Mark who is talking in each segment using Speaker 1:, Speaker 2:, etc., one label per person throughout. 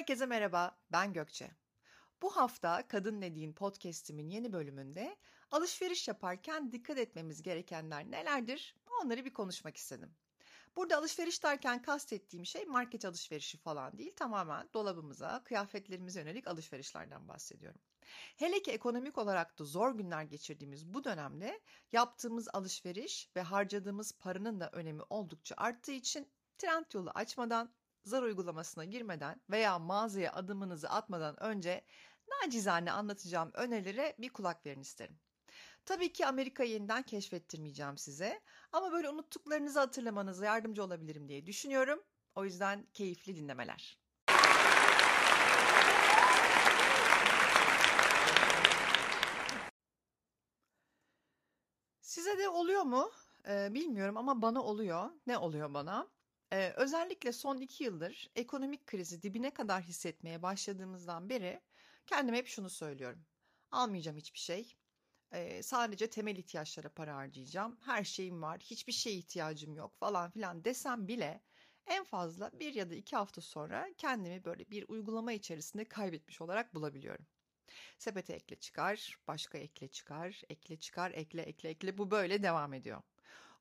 Speaker 1: Herkese merhaba, ben Gökçe. Bu hafta Kadın Dediğin podcast'imin yeni bölümünde alışveriş yaparken dikkat etmemiz gerekenler nelerdir? Onları bir konuşmak istedim. Burada alışveriş derken kastettiğim şey market alışverişi falan değil, tamamen dolabımıza, kıyafetlerimize yönelik alışverişlerden bahsediyorum. Hele ki ekonomik olarak da zor günler geçirdiğimiz bu dönemde yaptığımız alışveriş ve harcadığımız paranın da önemi oldukça arttığı için trend yolu açmadan zar uygulamasına girmeden veya mağazaya adımınızı atmadan önce nacizane anlatacağım önerilere bir kulak verin isterim. Tabii ki Amerika'yı yeniden keşfettirmeyeceğim size ama böyle unuttuklarınızı hatırlamanıza yardımcı olabilirim diye düşünüyorum. O yüzden keyifli dinlemeler. Size de oluyor mu? Ee, bilmiyorum ama bana oluyor. Ne oluyor bana? Ee, özellikle son iki yıldır ekonomik krizi dibine kadar hissetmeye başladığımızdan beri kendime hep şunu söylüyorum. Almayacağım hiçbir şey. Ee, sadece temel ihtiyaçlara para harcayacağım. Her şeyim var, hiçbir şeye ihtiyacım yok falan filan desem bile en fazla bir ya da iki hafta sonra kendimi böyle bir uygulama içerisinde kaybetmiş olarak bulabiliyorum. Sepete ekle çıkar, başka ekle çıkar, ekle çıkar, ekle ekle ekle bu böyle devam ediyor.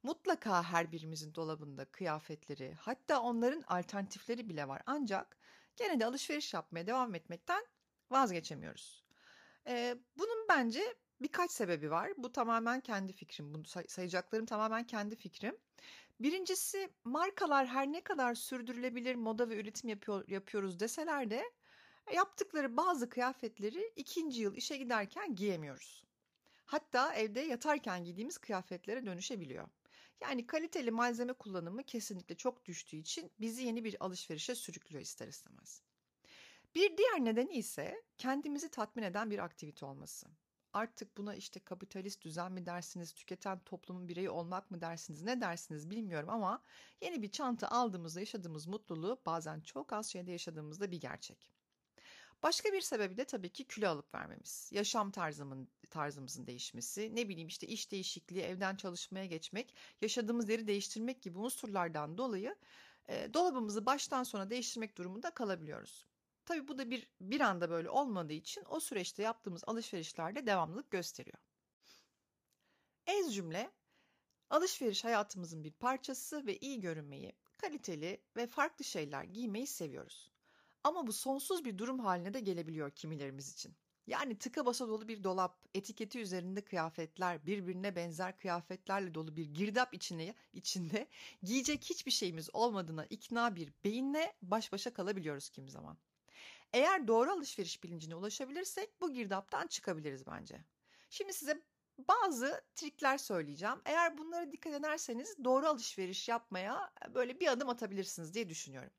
Speaker 1: Mutlaka her birimizin dolabında kıyafetleri, hatta onların alternatifleri bile var. Ancak gene de alışveriş yapmaya devam etmekten vazgeçemiyoruz. Ee, bunun bence birkaç sebebi var. Bu tamamen kendi fikrim. Bunu say- sayacaklarım tamamen kendi fikrim. Birincisi markalar her ne kadar sürdürülebilir moda ve üretim yapıyor, yapıyoruz deseler de yaptıkları bazı kıyafetleri ikinci yıl işe giderken giyemiyoruz. Hatta evde yatarken giydiğimiz kıyafetlere dönüşebiliyor. Yani kaliteli malzeme kullanımı kesinlikle çok düştüğü için bizi yeni bir alışverişe sürüklüyor ister istemez. Bir diğer nedeni ise kendimizi tatmin eden bir aktivite olması. Artık buna işte kapitalist düzen mi dersiniz, tüketen toplumun bireyi olmak mı dersiniz, ne dersiniz bilmiyorum ama yeni bir çanta aldığımızda yaşadığımız mutluluğu bazen çok az şeyde yaşadığımızda bir gerçek. Başka bir sebebi de tabii ki kilo alıp vermemiz. Yaşam tarzımın, tarzımızın değişmesi, ne bileyim işte iş değişikliği, evden çalışmaya geçmek, yaşadığımız yeri değiştirmek gibi unsurlardan dolayı e, dolabımızı baştan sona değiştirmek durumunda kalabiliyoruz. Tabii bu da bir bir anda böyle olmadığı için o süreçte yaptığımız alışverişlerde devamlılık gösteriyor. Ez cümle alışveriş hayatımızın bir parçası ve iyi görünmeyi, kaliteli ve farklı şeyler giymeyi seviyoruz. Ama bu sonsuz bir durum haline de gelebiliyor kimilerimiz için. Yani tıka basa dolu bir dolap, etiketi üzerinde kıyafetler, birbirine benzer kıyafetlerle dolu bir girdap içine, içinde giyecek hiçbir şeyimiz olmadığına ikna bir beyinle baş başa kalabiliyoruz kimi zaman. Eğer doğru alışveriş bilincine ulaşabilirsek bu girdaptan çıkabiliriz bence. Şimdi size bazı trikler söyleyeceğim. Eğer bunlara dikkat ederseniz doğru alışveriş yapmaya böyle bir adım atabilirsiniz diye düşünüyorum.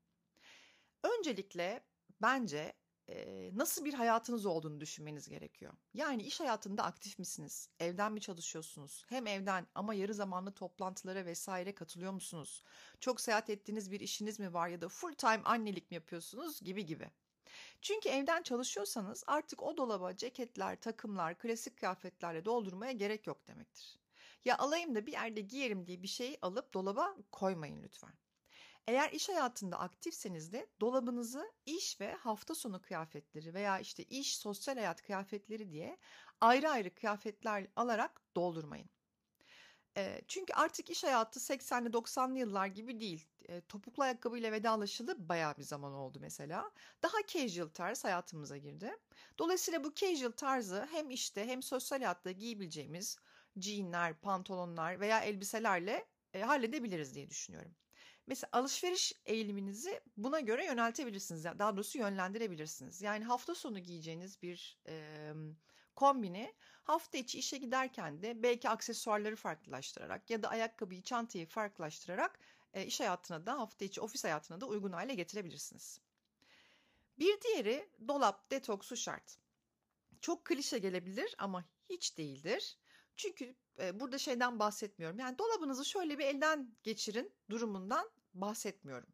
Speaker 1: Öncelikle bence e, nasıl bir hayatınız olduğunu düşünmeniz gerekiyor. Yani iş hayatında aktif misiniz? Evden mi çalışıyorsunuz? Hem evden ama yarı zamanlı toplantılara vesaire katılıyor musunuz? Çok seyahat ettiğiniz bir işiniz mi var ya da full time annelik mi yapıyorsunuz gibi gibi. Çünkü evden çalışıyorsanız artık o dolaba ceketler, takımlar, klasik kıyafetlerle doldurmaya gerek yok demektir. Ya alayım da bir yerde giyerim diye bir şeyi alıp dolaba koymayın lütfen. Eğer iş hayatında aktifseniz de dolabınızı iş ve hafta sonu kıyafetleri veya işte iş sosyal hayat kıyafetleri diye ayrı ayrı kıyafetler alarak doldurmayın. Çünkü artık iş hayatı 80'li 90'lı yıllar gibi değil. E, topuklu ayakkabıyla vedalaşılı bayağı bir zaman oldu mesela. Daha casual tarz hayatımıza girdi. Dolayısıyla bu casual tarzı hem işte hem sosyal hayatta giyebileceğimiz jeanler, pantolonlar veya elbiselerle halledebiliriz diye düşünüyorum. Mesela alışveriş eğiliminizi buna göre yöneltebilirsiniz. Daha doğrusu yönlendirebilirsiniz. Yani hafta sonu giyeceğiniz bir e, kombini hafta içi işe giderken de belki aksesuarları farklılaştırarak ya da ayakkabıyı, çantayı farklılaştırarak e, iş hayatına da hafta içi ofis hayatına da uygun hale getirebilirsiniz. Bir diğeri dolap detoksu şart. Çok klişe gelebilir ama hiç değildir. Çünkü burada şeyden bahsetmiyorum. Yani dolabınızı şöyle bir elden geçirin durumundan bahsetmiyorum.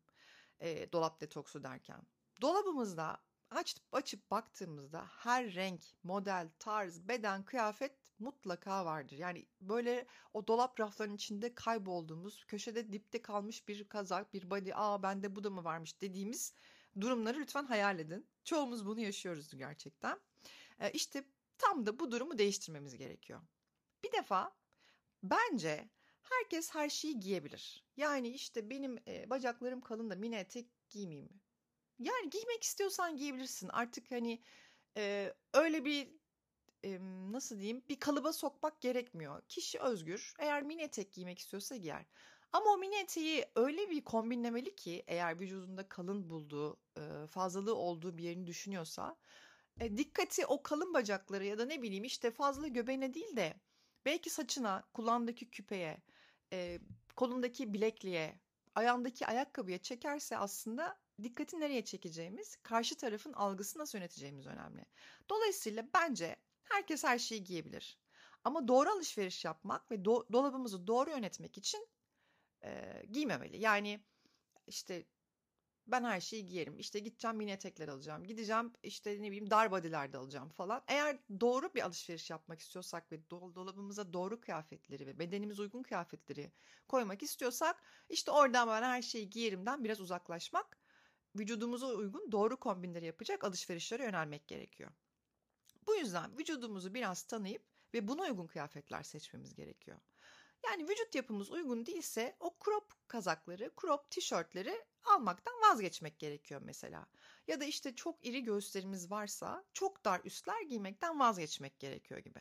Speaker 1: E, dolap detoksu derken. Dolabımızda açıp açıp baktığımızda her renk, model, tarz, beden, kıyafet mutlaka vardır. Yani böyle o dolap raflarının içinde kaybolduğumuz, köşede dipte kalmış bir kazak, bir body, aa bende bu da mı varmış dediğimiz durumları lütfen hayal edin. Çoğumuz bunu yaşıyoruz gerçekten. E, işte tam da bu durumu değiştirmemiz gerekiyor. Bir defa bence herkes her şeyi giyebilir. Yani işte benim e, bacaklarım kalın da mini etek giymeyeyim mi? Yani giymek istiyorsan giyebilirsin. Artık hani e, öyle bir e, nasıl diyeyim bir kalıba sokmak gerekmiyor. Kişi özgür. Eğer mini etek giymek istiyorsa giyer. Ama o mini eteği öyle bir kombinlemeli ki eğer vücudunda kalın bulduğu, e, fazlalığı olduğu bir yerini düşünüyorsa e, dikkati o kalın bacakları ya da ne bileyim işte fazla göbeğine değil de belki saçına, kulağındaki küpeye, e, kolundaki bilekliğe, ayağındaki ayakkabıya çekerse aslında dikkati nereye çekeceğimiz, karşı tarafın algısını nasıl yöneteceğimiz önemli. Dolayısıyla bence herkes her şeyi giyebilir. Ama doğru alışveriş yapmak ve do- dolabımızı doğru yönetmek için e, giymemeli. Yani işte ben her şeyi giyerim. İşte gideceğim mini etekler alacağım. Gideceğim işte ne bileyim dar body'lerde alacağım falan. Eğer doğru bir alışveriş yapmak istiyorsak ve dolabımıza doğru kıyafetleri ve bedenimiz uygun kıyafetleri koymak istiyorsak işte oradan ben her şeyi giyerimden biraz uzaklaşmak, vücudumuza uygun doğru kombinleri yapacak alışverişlere yönelmek gerekiyor. Bu yüzden vücudumuzu biraz tanıyıp ve buna uygun kıyafetler seçmemiz gerekiyor. Yani vücut yapımız uygun değilse o crop kazakları, crop tişörtleri almaktan vazgeçmek gerekiyor mesela. Ya da işte çok iri göğüslerimiz varsa çok dar üstler giymekten vazgeçmek gerekiyor gibi.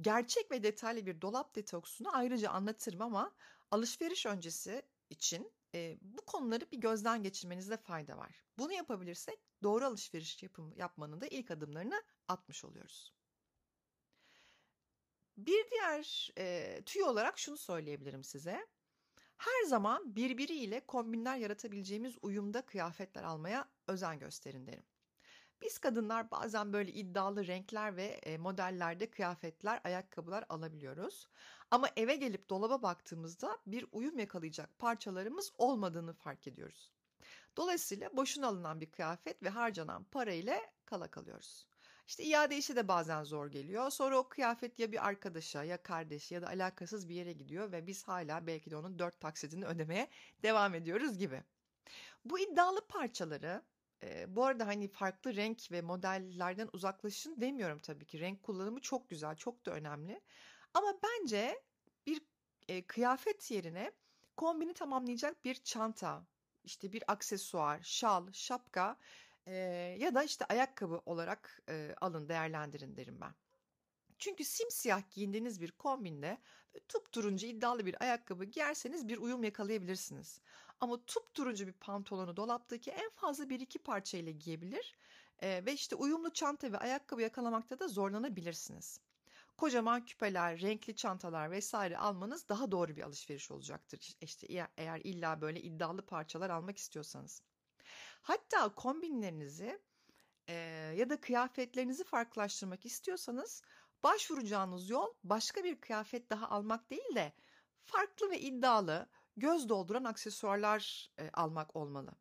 Speaker 1: Gerçek ve detaylı bir dolap detoksunu ayrıca anlatırım ama alışveriş öncesi için e, bu konuları bir gözden geçirmenizde fayda var. Bunu yapabilirsek doğru alışveriş yapım, yapmanın da ilk adımlarını atmış oluyoruz. Bir diğer e, tüy olarak şunu söyleyebilirim size. Her zaman birbiriyle kombinler yaratabileceğimiz uyumda kıyafetler almaya özen gösterin derim. Biz kadınlar bazen böyle iddialı renkler ve e, modellerde kıyafetler, ayakkabılar alabiliyoruz. Ama eve gelip dolaba baktığımızda bir uyum yakalayacak parçalarımız olmadığını fark ediyoruz. Dolayısıyla boşuna alınan bir kıyafet ve harcanan para ile kala kalıyoruz. İşte iade işi de bazen zor geliyor. Sonra o kıyafet ya bir arkadaşa ya kardeşi ya da alakasız bir yere gidiyor ve biz hala belki de onun dört taksidini ödemeye devam ediyoruz gibi. Bu iddialı parçaları e, bu arada hani farklı renk ve modellerden uzaklaşın demiyorum tabii ki. Renk kullanımı çok güzel, çok da önemli. Ama bence bir e, kıyafet yerine kombini tamamlayacak bir çanta, işte bir aksesuar, şal, şapka e, ya da işte ayakkabı olarak e, alın değerlendirin derim ben. Çünkü simsiyah giyindiğiniz bir kombinde tup turuncu iddialı bir ayakkabı giyerseniz bir uyum yakalayabilirsiniz. Ama tup turuncu bir pantolonu dolaptaki en fazla bir iki parça ile giyebilir e, ve işte uyumlu çanta ve ayakkabı yakalamakta da zorlanabilirsiniz. Kocaman küpeler, renkli çantalar vesaire almanız daha doğru bir alışveriş olacaktır. İşte eğer illa böyle iddialı parçalar almak istiyorsanız. Hatta kombinlerinizi e, ya da kıyafetlerinizi farklılaştırmak istiyorsanız başvuracağınız yol başka bir kıyafet daha almak değil de farklı ve iddialı, göz dolduran aksesuarlar e, almak olmalı.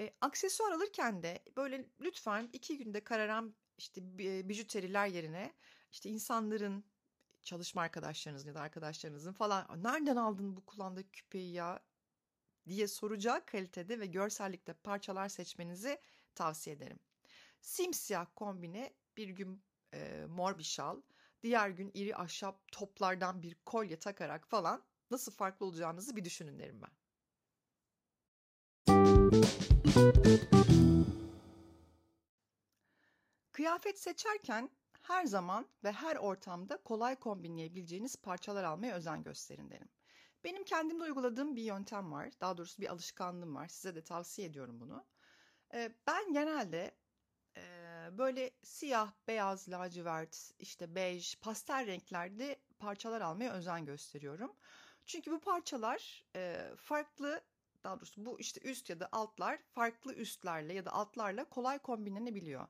Speaker 1: E, aksesuar alırken de böyle lütfen iki günde kararan işte bijuteriler yerine işte insanların çalışma arkadaşlarınızın ya da arkadaşlarınızın falan nereden aldın bu kulağındaki küpeyi ya diye soracağı kalitede ve görsellikte parçalar seçmenizi tavsiye ederim. Simsiyah kombine bir gün e, mor bir şal, diğer gün iri ahşap toplardan bir kolye takarak falan nasıl farklı olacağınızı bir düşünün derim ben. Kıyafet seçerken her zaman ve her ortamda kolay kombinleyebileceğiniz parçalar almaya özen gösterin derim. Benim kendimde uyguladığım bir yöntem var. Daha doğrusu bir alışkanlığım var. Size de tavsiye ediyorum bunu. Ben genelde böyle siyah, beyaz, lacivert, işte bej, pastel renklerde parçalar almaya özen gösteriyorum. Çünkü bu parçalar farklı daha doğrusu bu işte üst ya da altlar farklı üstlerle ya da altlarla kolay kombinlenebiliyor.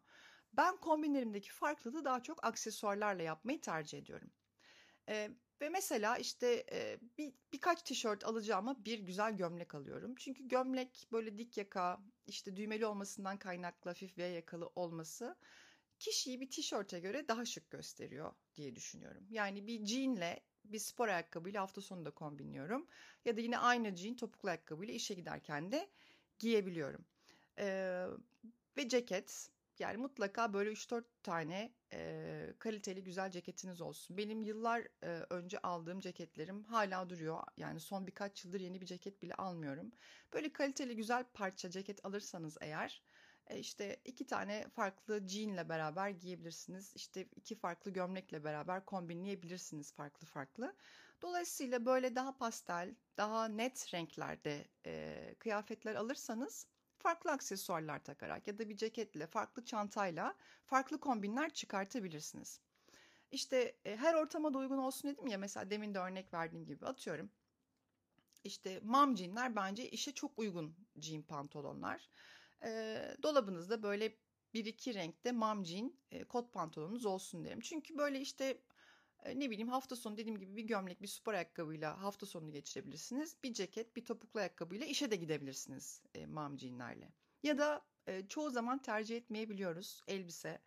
Speaker 1: Ben kombinlerimdeki farklılığı daha çok aksesuarlarla yapmayı tercih ediyorum. Ee, ve mesela işte e, bir birkaç tişört alacağıma bir güzel gömlek alıyorum. Çünkü gömlek böyle dik yaka, işte düğmeli olmasından kaynaklı hafif V yakalı olması kişiyi bir tişörte göre daha şık gösteriyor diye düşünüyorum. Yani bir jeanle bir spor ayakkabıyla hafta sonu da kombinliyorum. Ya da yine aynı jean topuklu ayakkabıyla işe giderken de giyebiliyorum. Ee, ve ceket. Yani mutlaka böyle 3-4 tane e, kaliteli güzel ceketiniz olsun. Benim yıllar e, önce aldığım ceketlerim hala duruyor. Yani son birkaç yıldır yeni bir ceket bile almıyorum. Böyle kaliteli güzel parça ceket alırsanız eğer e, işte iki tane farklı jeanle beraber giyebilirsiniz. İşte iki farklı gömlekle beraber kombinleyebilirsiniz farklı farklı. Dolayısıyla böyle daha pastel, daha net renklerde e, kıyafetler alırsanız farklı aksesuarlar takarak ya da bir ceketle, farklı çantayla farklı kombinler çıkartabilirsiniz. İşte e, her ortama da uygun olsun dedim ya mesela demin de örnek verdiğim gibi atıyorum. İşte mom jeanler bence işe çok uygun jean pantolonlar. E, dolabınızda böyle bir iki renkte mom jean e, kot pantolonunuz olsun derim. Çünkü böyle işte ne bileyim hafta sonu dediğim gibi bir gömlek, bir spor ayakkabıyla hafta sonunu geçirebilirsiniz. Bir ceket, bir topuklu ayakkabıyla işe de gidebilirsiniz e, mom jeanlerle. Ya da e, çoğu zaman tercih etmeyebiliyoruz elbise.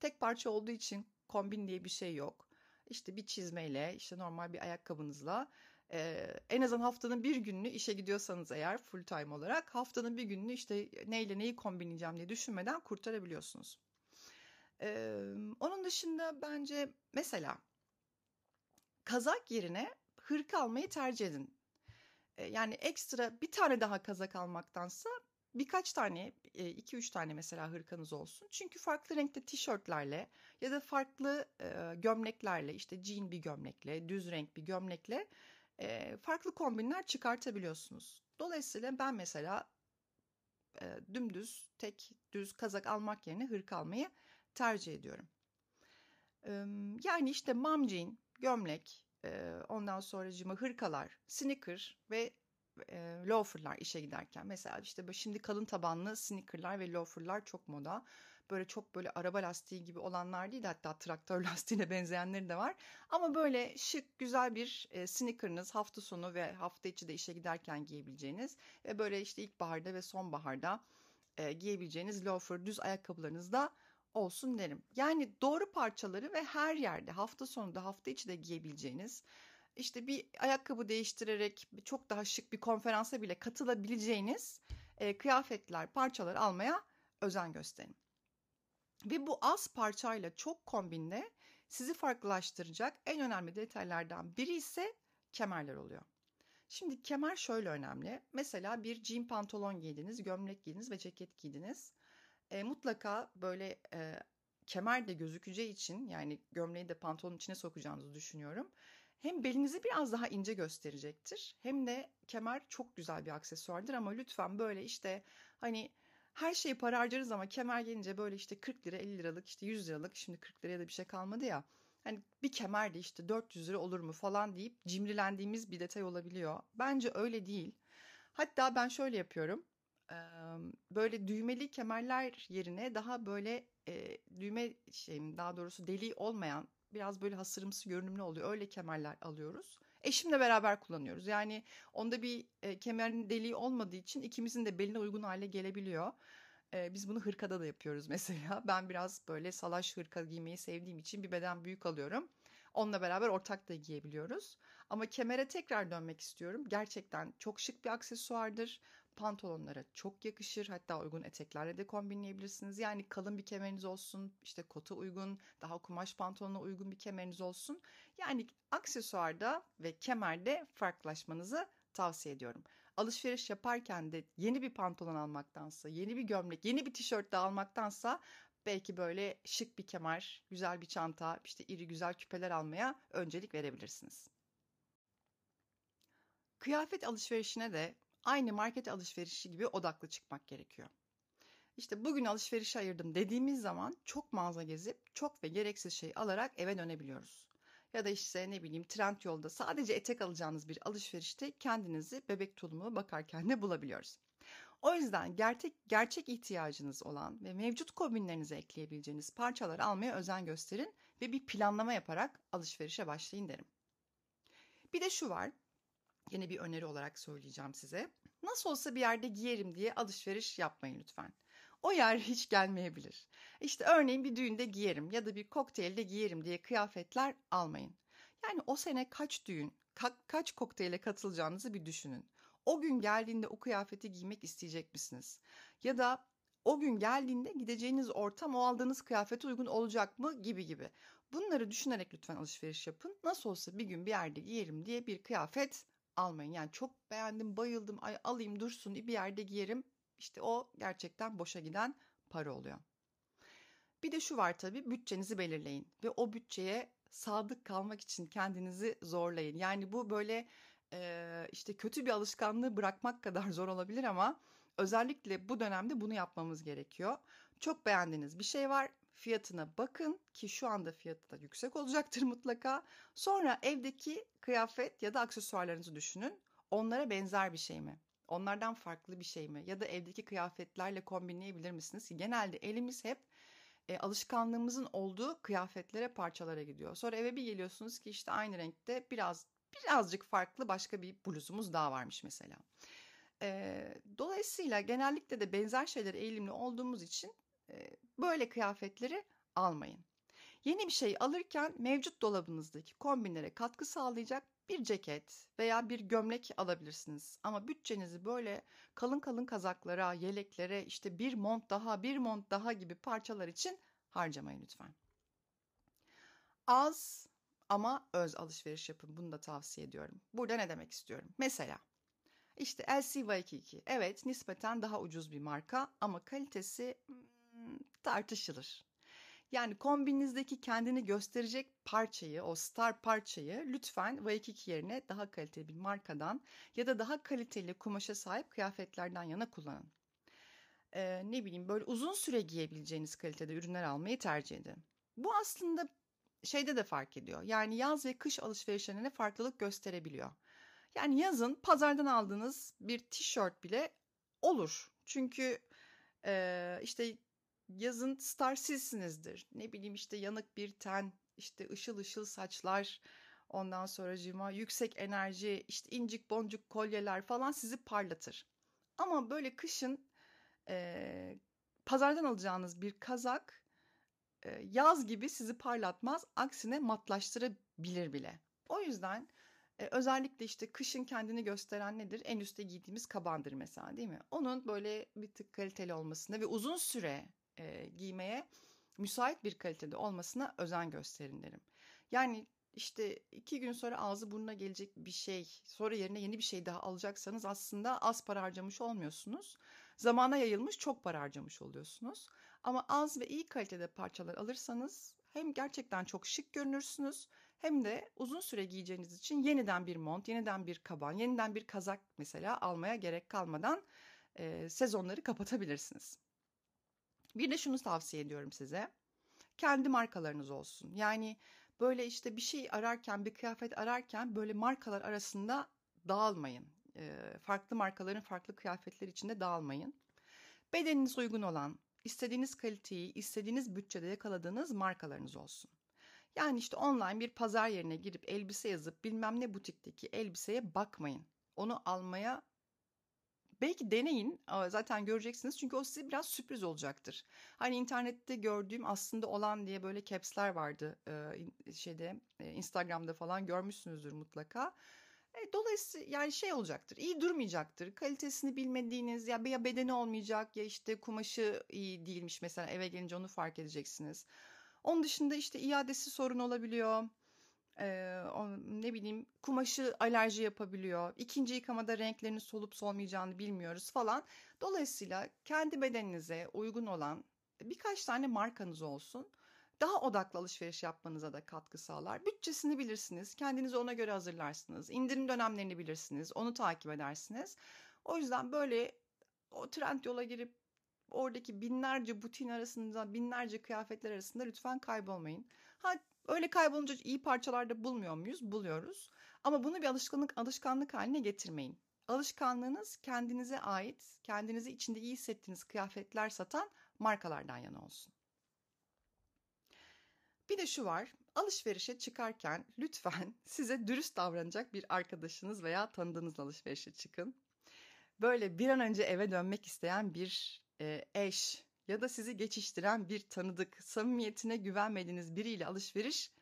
Speaker 1: Tek parça olduğu için kombin diye bir şey yok. İşte bir çizmeyle, işte normal bir ayakkabınızla e, en azından haftanın bir gününü işe gidiyorsanız eğer full time olarak haftanın bir gününü işte neyle neyi kombinleyeceğim diye düşünmeden kurtarabiliyorsunuz. Ee, onun dışında bence mesela kazak yerine hırka almayı tercih edin. Yani ekstra bir tane daha kazak almaktansa birkaç tane, iki üç tane mesela hırkanız olsun. Çünkü farklı renkte tişörtlerle ya da farklı gömleklerle, işte jean bir gömlekle, düz renk bir gömlekle farklı kombinler çıkartabiliyorsunuz. Dolayısıyla ben mesela dümdüz, tek düz kazak almak yerine hırka almayı tercih ediyorum. Yani işte mom jean, gömlek, ondan sonra cıma hırkalar, sneaker ve e, loaferlar işe giderken. Mesela işte şimdi kalın tabanlı sneakerlar ve loaferlar çok moda. Böyle çok böyle araba lastiği gibi olanlar değil hatta traktör lastiğine benzeyenleri de var. Ama böyle şık güzel bir e, sneakerınız hafta sonu ve hafta içi de işe giderken giyebileceğiniz ve böyle işte ilkbaharda ve sonbaharda e, giyebileceğiniz loafer düz ayakkabılarınız da olsun derim. Yani doğru parçaları ve her yerde hafta sonu da hafta içi de giyebileceğiniz işte bir ayakkabı değiştirerek çok daha şık bir konferansa bile katılabileceğiniz e, kıyafetler, parçalar almaya özen gösterin. Ve bu az parçayla çok kombinle sizi farklılaştıracak en önemli detaylardan biri ise kemerler oluyor. Şimdi kemer şöyle önemli. Mesela bir jean pantolon giydiniz, gömlek giydiniz ve ceket giydiniz. E, mutlaka böyle e, kemer de gözükeceği için yani gömleği de pantolonun içine sokacağınızı düşünüyorum. Hem belinizi biraz daha ince gösterecektir hem de kemer çok güzel bir aksesuardır ama lütfen böyle işte hani her şeyi para harcarız ama kemer gelince böyle işte 40 lira 50 liralık işte 100 liralık şimdi 40 liraya da bir şey kalmadı ya. Hani bir kemer de işte 400 lira olur mu falan deyip cimrilendiğimiz bir detay olabiliyor. Bence öyle değil. Hatta ben şöyle yapıyorum böyle düğmeli kemerler yerine daha böyle e, düğme şeyim daha doğrusu deliği olmayan biraz böyle hasırımsı görünümlü oluyor. Öyle kemerler alıyoruz. Eşimle beraber kullanıyoruz. Yani onda bir kemerin deliği olmadığı için ikimizin de beline uygun hale gelebiliyor. Biz bunu hırkada da yapıyoruz mesela. Ben biraz böyle salaş hırka giymeyi sevdiğim için bir beden büyük alıyorum. Onunla beraber ortak da giyebiliyoruz. Ama kemere tekrar dönmek istiyorum. Gerçekten çok şık bir aksesuardır pantolonlara çok yakışır. Hatta uygun eteklerle de kombinleyebilirsiniz. Yani kalın bir kemeriniz olsun, işte kota uygun, daha kumaş pantolona uygun bir kemeriniz olsun. Yani aksesuarda ve kemerde farklılaşmanızı tavsiye ediyorum. Alışveriş yaparken de yeni bir pantolon almaktansa, yeni bir gömlek, yeni bir tişört de almaktansa belki böyle şık bir kemer, güzel bir çanta, işte iri güzel küpeler almaya öncelik verebilirsiniz. Kıyafet alışverişine de aynı market alışverişi gibi odaklı çıkmak gerekiyor. İşte bugün alışveriş ayırdım dediğimiz zaman çok mağaza gezip çok ve gereksiz şey alarak eve dönebiliyoruz. Ya da işte ne bileyim trend yolda sadece etek alacağınız bir alışverişte kendinizi bebek tulumu bakarken de bulabiliyoruz. O yüzden gerçek, gerçek ihtiyacınız olan ve mevcut kombinlerinize ekleyebileceğiniz parçaları almaya özen gösterin ve bir planlama yaparak alışverişe başlayın derim. Bir de şu var, yine bir öneri olarak söyleyeceğim size. Nasıl olsa bir yerde giyerim diye alışveriş yapmayın lütfen. O yer hiç gelmeyebilir. İşte örneğin bir düğünde giyerim ya da bir kokteylde giyerim diye kıyafetler almayın. Yani o sene kaç düğün, ka- kaç kokteyle katılacağınızı bir düşünün. O gün geldiğinde o kıyafeti giymek isteyecek misiniz? Ya da o gün geldiğinde gideceğiniz ortam o aldığınız kıyafete uygun olacak mı gibi gibi. Bunları düşünerek lütfen alışveriş yapın. Nasıl olsa bir gün bir yerde giyerim diye bir kıyafet almayın. Yani çok beğendim, bayıldım, ay alayım dursun bir yerde giyerim. İşte o gerçekten boşa giden para oluyor. Bir de şu var tabii bütçenizi belirleyin ve o bütçeye sadık kalmak için kendinizi zorlayın. Yani bu böyle e, işte kötü bir alışkanlığı bırakmak kadar zor olabilir ama özellikle bu dönemde bunu yapmamız gerekiyor. Çok beğendiğiniz bir şey var fiyatına bakın ki şu anda fiyatı da yüksek olacaktır mutlaka. Sonra evdeki kıyafet ya da aksesuarlarınızı düşünün. Onlara benzer bir şey mi? Onlardan farklı bir şey mi? Ya da evdeki kıyafetlerle kombinleyebilir misiniz? Genelde elimiz hep e, alışkanlığımızın olduğu kıyafetlere, parçalara gidiyor. Sonra eve bir geliyorsunuz ki işte aynı renkte biraz birazcık farklı başka bir bluzumuz daha varmış mesela. E, dolayısıyla genellikle de benzer şeylere eğilimli olduğumuz için böyle kıyafetleri almayın. Yeni bir şey alırken mevcut dolabınızdaki kombinlere katkı sağlayacak bir ceket veya bir gömlek alabilirsiniz. Ama bütçenizi böyle kalın kalın kazaklara, yeleklere, işte bir mont daha, bir mont daha gibi parçalar için harcamayın lütfen. Az ama öz alışveriş yapın. Bunu da tavsiye ediyorum. Burada ne demek istiyorum? Mesela işte LC2. Evet nispeten daha ucuz bir marka ama kalitesi hmm, tartışılır. Yani kombinizdeki kendini gösterecek parçayı, o star parçayı lütfen Waikiki yerine daha kaliteli bir markadan ya da daha kaliteli kumaşa sahip kıyafetlerden yana kullanın. Ee, ne bileyim böyle uzun süre giyebileceğiniz kalitede ürünler almayı tercih edin. Bu aslında şeyde de fark ediyor. Yani yaz ve kış alışverişlerine farklılık gösterebiliyor. Yani yazın pazardan aldığınız bir tişört bile olur. Çünkü e, işte yazın star sizsinizdir. Ne bileyim işte yanık bir ten, işte ışıl ışıl saçlar, ondan sonra cima, yüksek enerji, işte incik boncuk kolyeler falan sizi parlatır. Ama böyle kışın e, pazardan alacağınız bir kazak e, yaz gibi sizi parlatmaz, aksine matlaştırabilir bile. O yüzden e, özellikle işte kışın kendini gösteren nedir? En üstte giydiğimiz kabandır mesela değil mi? Onun böyle bir tık kaliteli olmasında ve uzun süre e, giymeye müsait bir kalitede olmasına özen gösterin derim. Yani işte iki gün sonra ağzı burnuna gelecek bir şey, sonra yerine yeni bir şey daha alacaksanız aslında az para harcamış olmuyorsunuz. Zamana yayılmış çok para harcamış oluyorsunuz. Ama az ve iyi kalitede parçalar alırsanız hem gerçekten çok şık görünürsünüz hem de uzun süre giyeceğiniz için yeniden bir mont, yeniden bir kaban, yeniden bir kazak mesela almaya gerek kalmadan e, sezonları kapatabilirsiniz. Bir de şunu tavsiye ediyorum size. Kendi markalarınız olsun. Yani böyle işte bir şey ararken, bir kıyafet ararken böyle markalar arasında dağılmayın. E, farklı markaların farklı kıyafetler içinde dağılmayın. Bedeniniz uygun olan, istediğiniz kaliteyi, istediğiniz bütçede yakaladığınız markalarınız olsun. Yani işte online bir pazar yerine girip elbise yazıp bilmem ne butikteki elbiseye bakmayın. Onu almaya belki deneyin zaten göreceksiniz çünkü o size biraz sürpriz olacaktır. Hani internette gördüğüm aslında olan diye böyle caps'ler vardı şeyde Instagram'da falan görmüşsünüzdür mutlaka. E, dolayısıyla yani şey olacaktır, iyi durmayacaktır. Kalitesini bilmediğiniz ya, ya bedeni olmayacak ya işte kumaşı iyi değilmiş mesela eve gelince onu fark edeceksiniz. Onun dışında işte iadesi sorun olabiliyor. Ee, o, ne bileyim kumaşı alerji yapabiliyor. İkinci yıkamada renklerinin solup solmayacağını bilmiyoruz falan. Dolayısıyla kendi bedeninize uygun olan birkaç tane markanız olsun. Daha odaklı alışveriş yapmanıza da katkı sağlar. Bütçesini bilirsiniz. Kendinizi ona göre hazırlarsınız. İndirim dönemlerini bilirsiniz. Onu takip edersiniz. O yüzden böyle o trend yola girip oradaki binlerce butin arasında, binlerce kıyafetler arasında lütfen kaybolmayın. Ha öyle kaybolunca iyi parçalarda bulmuyor muyuz? Buluyoruz. Ama bunu bir alışkanlık alışkanlık haline getirmeyin. Alışkanlığınız kendinize ait, kendinizi içinde iyi hissettiğiniz kıyafetler satan markalardan yana olsun. Bir de şu var, alışverişe çıkarken lütfen size dürüst davranacak bir arkadaşınız veya tanıdığınız alışverişe çıkın. Böyle bir an önce eve dönmek isteyen bir e, eş ya da sizi geçiştiren bir tanıdık, samimiyetine güvenmediğiniz biriyle alışveriş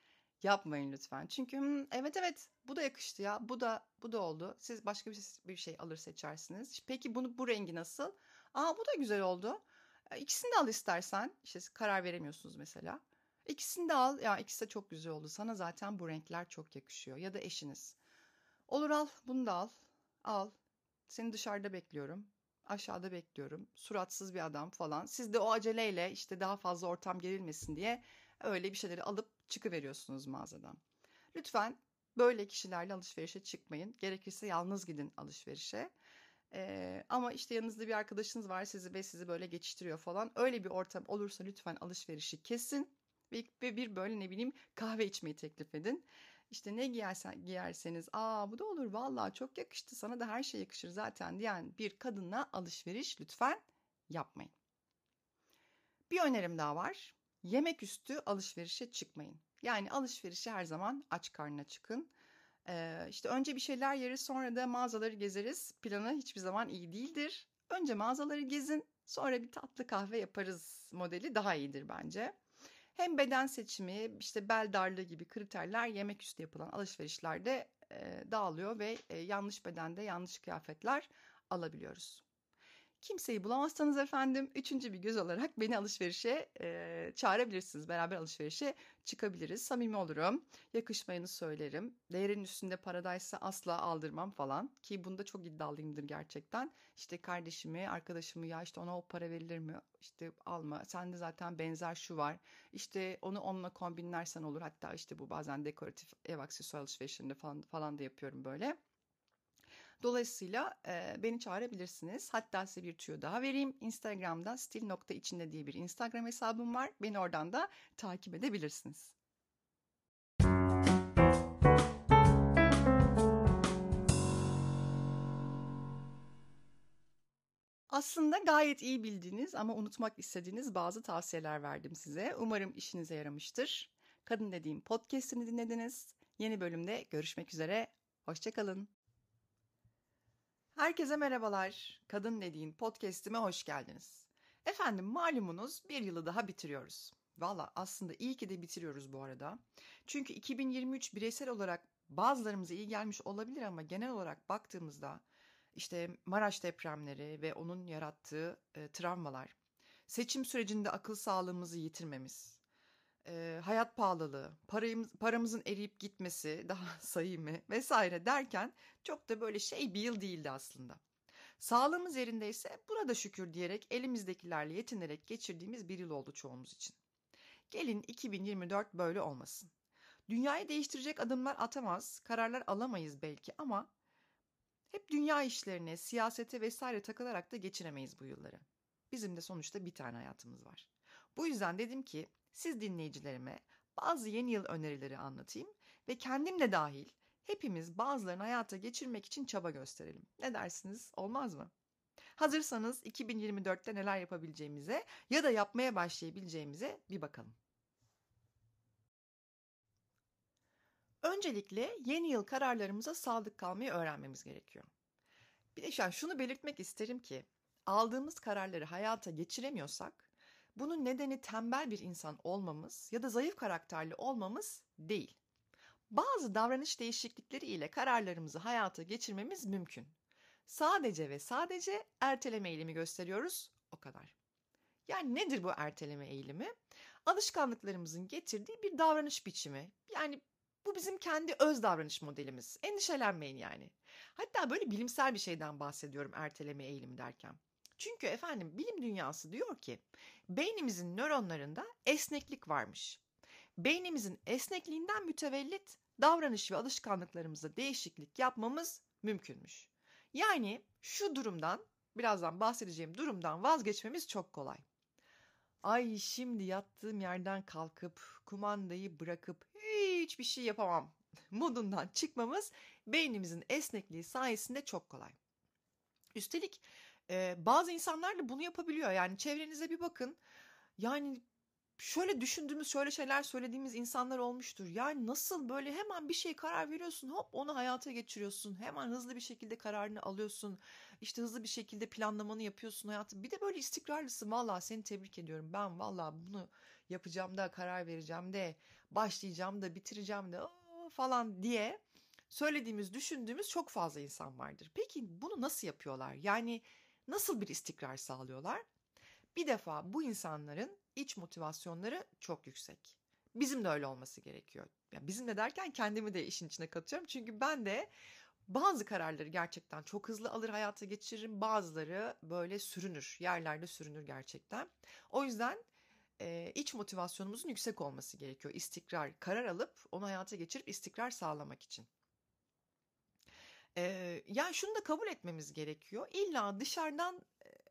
Speaker 1: yapmayın lütfen. Çünkü evet evet bu da yakıştı ya, bu da bu da oldu. Siz başka bir, bir şey alır seçersiniz. Peki bunu bu rengi nasıl? Aa bu da güzel oldu. E, İkisini de al istersen. İşte karar veremiyorsunuz mesela. İkisini de al. Ya ikisi de çok güzel oldu. Sana zaten bu renkler çok yakışıyor. Ya da eşiniz. Olur al, bunu da al. Al. Seni dışarıda bekliyorum. Aşağıda bekliyorum. Suratsız bir adam falan. Siz de o aceleyle işte daha fazla ortam gerilmesin diye öyle bir şeyleri alıp çıkıveriyorsunuz mağazadan. Lütfen böyle kişilerle alışverişe çıkmayın. Gerekirse yalnız gidin alışverişe. Ee, ama işte yanınızda bir arkadaşınız var sizi ve sizi böyle geçiştiriyor falan. Öyle bir ortam olursa lütfen alışverişi kesin ve, bir böyle ne bileyim kahve içmeyi teklif edin. İşte ne giyersen, giyerseniz aa bu da olur vallahi çok yakıştı sana da her şey yakışır zaten diyen bir kadınla alışveriş lütfen yapmayın. Bir önerim daha var. Yemek üstü alışverişe çıkmayın. Yani alışverişe her zaman aç karnına çıkın. Ee, işte önce bir şeyler yeriz sonra da mağazaları gezeriz. Planı hiçbir zaman iyi değildir. Önce mağazaları gezin sonra bir tatlı kahve yaparız modeli daha iyidir bence. Hem beden seçimi, işte bel darlığı gibi kriterler yemek üstü yapılan alışverişlerde e, dağılıyor ve e, yanlış bedende yanlış kıyafetler alabiliyoruz. Kimseyi bulamazsanız efendim üçüncü bir göz olarak beni alışverişe e, çağırabilirsiniz. Beraber alışverişe çıkabiliriz. Samimi olurum. Yakışmayanı söylerim. Değerin üstünde paradaysa asla aldırmam falan. Ki bunda çok iddialıyımdır gerçekten. İşte kardeşimi, arkadaşımı ya işte ona o para verilir mi? İşte alma. Sende zaten benzer şu var. İşte onu onunla kombinlersen olur. Hatta işte bu bazen dekoratif ev aksesuar alışverişlerinde falan, falan da yapıyorum böyle. Dolayısıyla e, beni çağırabilirsiniz. Hatta size bir tüyo daha vereyim. Instagram'da stil.içinde diye bir Instagram hesabım var. Beni oradan da takip edebilirsiniz. Aslında gayet iyi bildiğiniz ama unutmak istediğiniz bazı tavsiyeler verdim size. Umarım işinize yaramıştır. Kadın dediğim podcast'ini dinlediniz. Yeni bölümde görüşmek üzere. Hoşçakalın. Herkese merhabalar. Kadın dediğin podcast'ime hoş geldiniz. Efendim malumunuz bir yılı daha bitiriyoruz. Valla aslında iyi ki de bitiriyoruz bu arada. Çünkü 2023 bireysel olarak bazılarımıza iyi gelmiş olabilir ama genel olarak baktığımızda işte Maraş depremleri ve onun yarattığı e, travmalar, seçim sürecinde akıl sağlığımızı yitirmemiz, e, hayat pahalılığı, parayımız, paramızın eriyip gitmesi, daha sayımı vesaire derken çok da böyle şey bir yıl değildi aslında. Sağlığımız yerindeyse buna da şükür diyerek elimizdekilerle yetinerek geçirdiğimiz bir yıl oldu çoğumuz için. Gelin 2024 böyle olmasın. Dünyayı değiştirecek adımlar atamaz, kararlar alamayız belki ama hep dünya işlerine, siyasete vesaire takılarak da geçiremeyiz bu yılları. Bizim de sonuçta bir tane hayatımız var. Bu yüzden dedim ki siz dinleyicilerime bazı yeni yıl önerileri anlatayım ve kendim de dahil hepimiz bazılarını hayata geçirmek için çaba gösterelim. Ne dersiniz? Olmaz mı? Hazırsanız 2024'te neler yapabileceğimize ya da yapmaya başlayabileceğimize bir bakalım. Öncelikle yeni yıl kararlarımıza sadık kalmayı öğrenmemiz gerekiyor. Bir de an şunu belirtmek isterim ki aldığımız kararları hayata geçiremiyorsak bunun nedeni tembel bir insan olmamız ya da zayıf karakterli olmamız değil. Bazı davranış değişiklikleri ile kararlarımızı hayata geçirmemiz mümkün. Sadece ve sadece erteleme eğilimi gösteriyoruz, o kadar. Yani nedir bu erteleme eğilimi? Alışkanlıklarımızın getirdiği bir davranış biçimi. Yani bu bizim kendi öz davranış modelimiz. Endişelenmeyin yani. Hatta böyle bilimsel bir şeyden bahsediyorum erteleme eğilimi derken. Çünkü efendim bilim dünyası diyor ki beynimizin nöronlarında esneklik varmış. Beynimizin esnekliğinden mütevellit davranış ve alışkanlıklarımızda değişiklik yapmamız mümkünmüş. Yani şu durumdan, birazdan bahsedeceğim durumdan vazgeçmemiz çok kolay. Ay şimdi yattığım yerden kalkıp kumandayı bırakıp hiçbir şey yapamam modundan çıkmamız beynimizin esnekliği sayesinde çok kolay. Üstelik e, bazı insanlar da bunu yapabiliyor. Yani çevrenize bir bakın. Yani şöyle düşündüğümüz, şöyle şeyler söylediğimiz insanlar olmuştur. Yani nasıl böyle hemen bir şey karar veriyorsun, hop onu hayata geçiriyorsun. Hemen hızlı bir şekilde kararını alıyorsun. İşte hızlı bir şekilde planlamanı yapıyorsun hayatı. Bir de böyle istikrarlısın. Valla seni tebrik ediyorum. Ben valla bunu yapacağım da, karar vereceğim de, başlayacağım da, bitireceğim de falan diye söylediğimiz, düşündüğümüz çok fazla insan vardır. Peki bunu nasıl yapıyorlar? Yani nasıl bir istikrar sağlıyorlar? Bir defa bu insanların iç motivasyonları çok yüksek. Bizim de öyle olması gerekiyor. Ya bizim de derken kendimi de işin içine katıyorum. Çünkü ben de bazı kararları gerçekten çok hızlı alır hayata geçiririm. Bazıları böyle sürünür. Yerlerde sürünür gerçekten. O yüzden e, iç motivasyonumuzun yüksek olması gerekiyor. İstikrar, karar alıp onu hayata geçirip istikrar sağlamak için. E, yani şunu da kabul etmemiz gerekiyor. İlla dışarıdan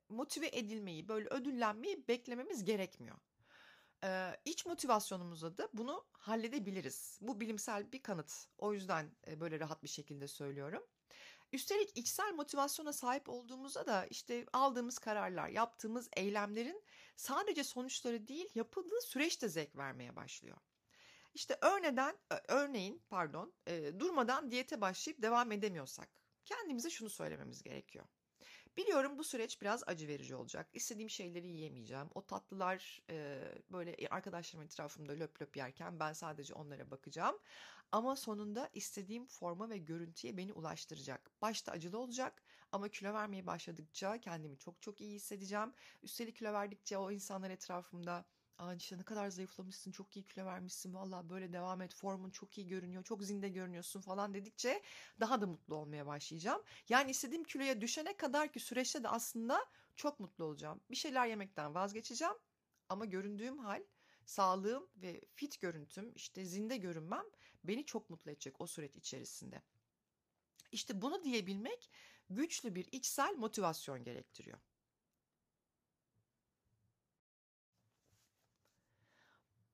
Speaker 1: motive edilmeyi, böyle ödüllenmeyi beklememiz gerekmiyor. Ee, iç motivasyonumuzla da bunu halledebiliriz. Bu bilimsel bir kanıt. O yüzden böyle rahat bir şekilde söylüyorum. Üstelik içsel motivasyona sahip olduğumuzda da işte aldığımız kararlar, yaptığımız eylemlerin sadece sonuçları değil, yapıldığı süreç de zevk vermeye başlıyor. İşte örneden, örneğin pardon, e, durmadan diyete başlayıp devam edemiyorsak kendimize şunu söylememiz gerekiyor. Biliyorum bu süreç biraz acı verici olacak. İstediğim şeyleri yiyemeyeceğim. O tatlılar e, böyle arkadaşlarım etrafımda löp löp yerken ben sadece onlara bakacağım. Ama sonunda istediğim forma ve görüntüye beni ulaştıracak. Başta acılı olacak ama kilo vermeye başladıkça kendimi çok çok iyi hissedeceğim. Üstelik kilo verdikçe o insanlar etrafımda Aa işte ne kadar zayıflamışsın, çok iyi kilo vermişsin, valla böyle devam et, formun çok iyi görünüyor, çok zinde görünüyorsun falan dedikçe daha da mutlu olmaya başlayacağım. Yani istediğim kiloya düşene kadar ki süreçte de aslında çok mutlu olacağım. Bir şeyler yemekten vazgeçeceğim ama göründüğüm hal, sağlığım ve fit görüntüm, işte zinde görünmem beni çok mutlu edecek o süreç içerisinde. İşte bunu diyebilmek güçlü bir içsel motivasyon gerektiriyor.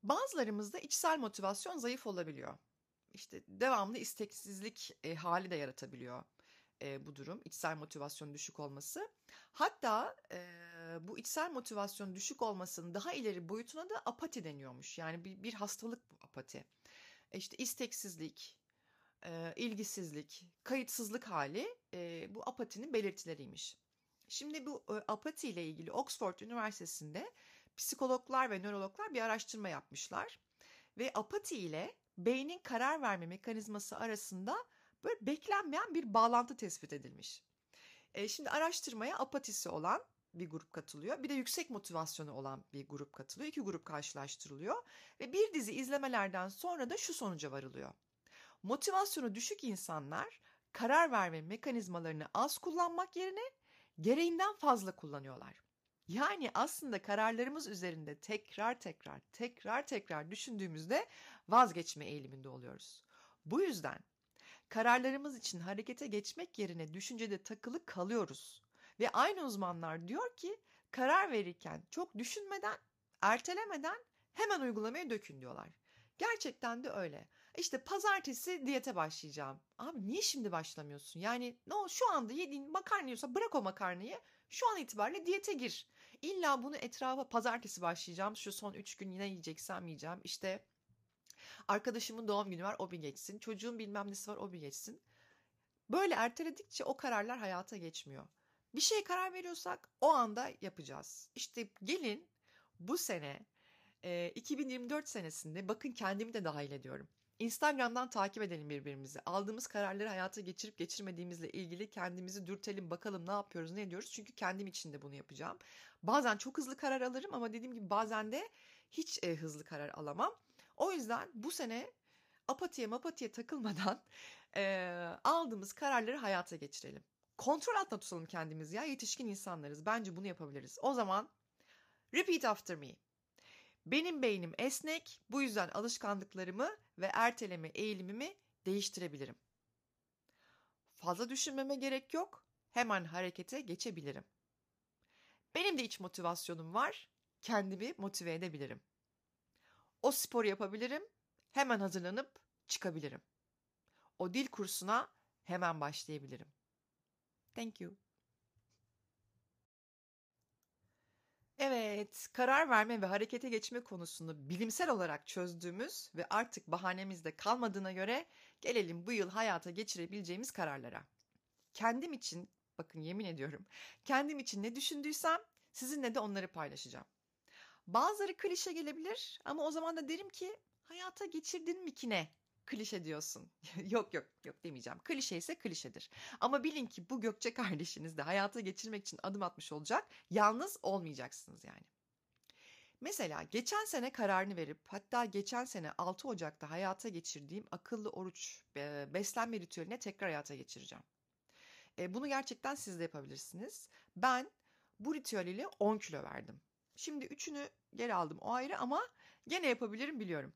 Speaker 1: Bazılarımızda içsel motivasyon zayıf olabiliyor. İşte devamlı isteksizlik e, hali de yaratabiliyor e, bu durum. İçsel motivasyon düşük olması. Hatta e, bu içsel motivasyon düşük olmasının daha ileri boyutuna da apati deniyormuş. Yani bir, bir hastalık bu apati. E işte isteksizlik, e, ilgisizlik, kayıtsızlık hali e, bu apatinin belirtileriymiş. Şimdi bu e, apati ile ilgili Oxford Üniversitesi'nde psikologlar ve nörologlar bir araştırma yapmışlar. Ve apati ile beynin karar verme mekanizması arasında böyle beklenmeyen bir bağlantı tespit edilmiş. E, şimdi araştırmaya apatisi olan bir grup katılıyor. Bir de yüksek motivasyonu olan bir grup katılıyor. İki grup karşılaştırılıyor. Ve bir dizi izlemelerden sonra da şu sonuca varılıyor. Motivasyonu düşük insanlar karar verme mekanizmalarını az kullanmak yerine gereğinden fazla kullanıyorlar. Yani aslında kararlarımız üzerinde tekrar tekrar tekrar tekrar düşündüğümüzde vazgeçme eğiliminde oluyoruz. Bu yüzden kararlarımız için harekete geçmek yerine düşüncede takılı kalıyoruz. Ve aynı uzmanlar diyor ki karar verirken çok düşünmeden, ertelemeden hemen uygulamaya dökün diyorlar. Gerçekten de öyle. İşte pazartesi diyete başlayacağım. Abi niye şimdi başlamıyorsun? Yani ne o şu anda yediğin makarna yiyorsa bırak o makarnayı. Şu an itibariyle diyete gir. İlla bunu etrafa pazartesi başlayacağım. Şu son üç gün yine yiyeceksem yiyeceğim. İşte arkadaşımın doğum günü var o bir geçsin. Çocuğun bilmem nesi var o bir geçsin. Böyle erteledikçe o kararlar hayata geçmiyor. Bir şeye karar veriyorsak o anda yapacağız. İşte gelin bu sene 2024 senesinde bakın kendimi de dahil ediyorum. Instagram'dan takip edelim birbirimizi. Aldığımız kararları hayata geçirip geçirmediğimizle ilgili kendimizi dürtelim bakalım ne yapıyoruz ne ediyoruz. Çünkü kendim için de bunu yapacağım. Bazen çok hızlı karar alırım ama dediğim gibi bazen de hiç e, hızlı karar alamam. O yüzden bu sene apatiye mapatiye takılmadan e, aldığımız kararları hayata geçirelim. Kontrol altında tutalım kendimizi ya yetişkin insanlarız. Bence bunu yapabiliriz. O zaman repeat after me. Benim beynim esnek, bu yüzden alışkanlıklarımı ve erteleme eğilimimi değiştirebilirim. Fazla düşünmeme gerek yok, hemen harekete geçebilirim. Benim de iç motivasyonum var, kendimi motive edebilirim. O spor yapabilirim, hemen hazırlanıp çıkabilirim. O dil kursuna hemen başlayabilirim. Thank you. Evet, karar verme ve harekete geçme konusunu bilimsel olarak çözdüğümüz ve artık bahanemiz de kalmadığına göre gelelim bu yıl hayata geçirebileceğimiz kararlara. Kendim için, bakın yemin ediyorum, kendim için ne düşündüysem sizinle de onları paylaşacağım. Bazıları klişe gelebilir ama o zaman da derim ki hayata geçirdin mi ki ne? Klişe diyorsun. yok yok yok demeyeceğim. Klişe ise klişedir. Ama bilin ki bu Gökçe kardeşiniz de hayata geçirmek için adım atmış olacak. Yalnız olmayacaksınız yani. Mesela geçen sene kararını verip hatta geçen sene 6 Ocak'ta hayata geçirdiğim akıllı oruç beslenme ritüeline tekrar hayata geçireceğim. E, bunu gerçekten siz de yapabilirsiniz. Ben bu ritüel ile 10 kilo verdim. Şimdi üçünü geri aldım o ayrı ama gene yapabilirim biliyorum.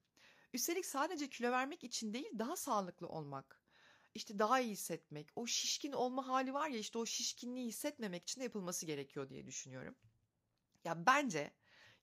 Speaker 1: Üstelik sadece kilo vermek için değil daha sağlıklı olmak, işte daha iyi hissetmek, o şişkin olma hali var ya işte o şişkinliği hissetmemek için de yapılması gerekiyor diye düşünüyorum. Ya bence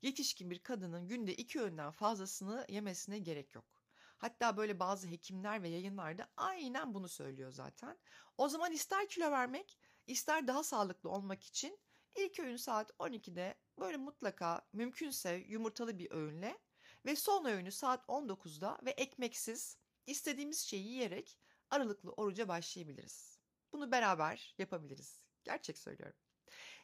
Speaker 1: yetişkin bir kadının günde iki öğünden fazlasını yemesine gerek yok. Hatta böyle bazı hekimler ve yayınlarda aynen bunu söylüyor zaten. O zaman ister kilo vermek, ister daha sağlıklı olmak için ilk öğün saat 12'de böyle mutlaka mümkünse yumurtalı bir öğünle ve son öğünü saat 19'da ve ekmeksiz istediğimiz şeyi yiyerek aralıklı oruca başlayabiliriz. Bunu beraber yapabiliriz. Gerçek söylüyorum.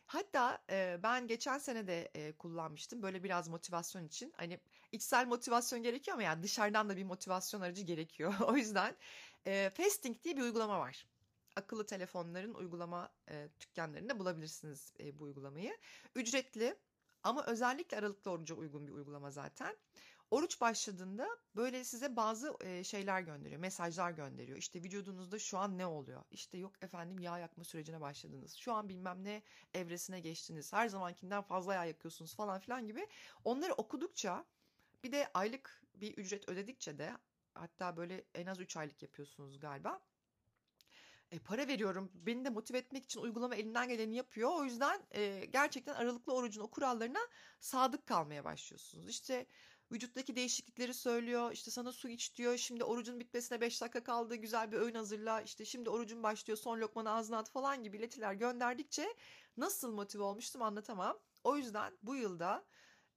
Speaker 1: Hatta e, ben geçen sene de e, kullanmıştım böyle biraz motivasyon için. Hani içsel motivasyon gerekiyor ama yani dışarıdan da bir motivasyon aracı gerekiyor. o yüzden e, Fasting diye bir uygulama var. Akıllı telefonların uygulama e, dükkanlarında bulabilirsiniz e, bu uygulamayı. Ücretli ama özellikle aralıklı oruca uygun bir uygulama zaten. Oruç başladığında böyle size bazı şeyler gönderiyor, mesajlar gönderiyor. İşte vücudunuzda şu an ne oluyor? İşte yok efendim yağ yakma sürecine başladınız. Şu an bilmem ne evresine geçtiniz. Her zamankinden fazla yağ yakıyorsunuz falan filan gibi. Onları okudukça bir de aylık bir ücret ödedikçe de hatta böyle en az 3 aylık yapıyorsunuz galiba. E, para veriyorum. Beni de motive etmek için uygulama elinden geleni yapıyor. O yüzden e, gerçekten aralıklı orucun o kurallarına sadık kalmaya başlıyorsunuz. İşte vücuttaki değişiklikleri söylüyor. İşte sana su iç diyor. Şimdi orucun bitmesine 5 dakika kaldı. Güzel bir öğün hazırla. İşte şimdi orucun başlıyor. Son lokmanı ağzına at falan gibi iletiler gönderdikçe nasıl motive olmuştum anlatamam. O yüzden bu yılda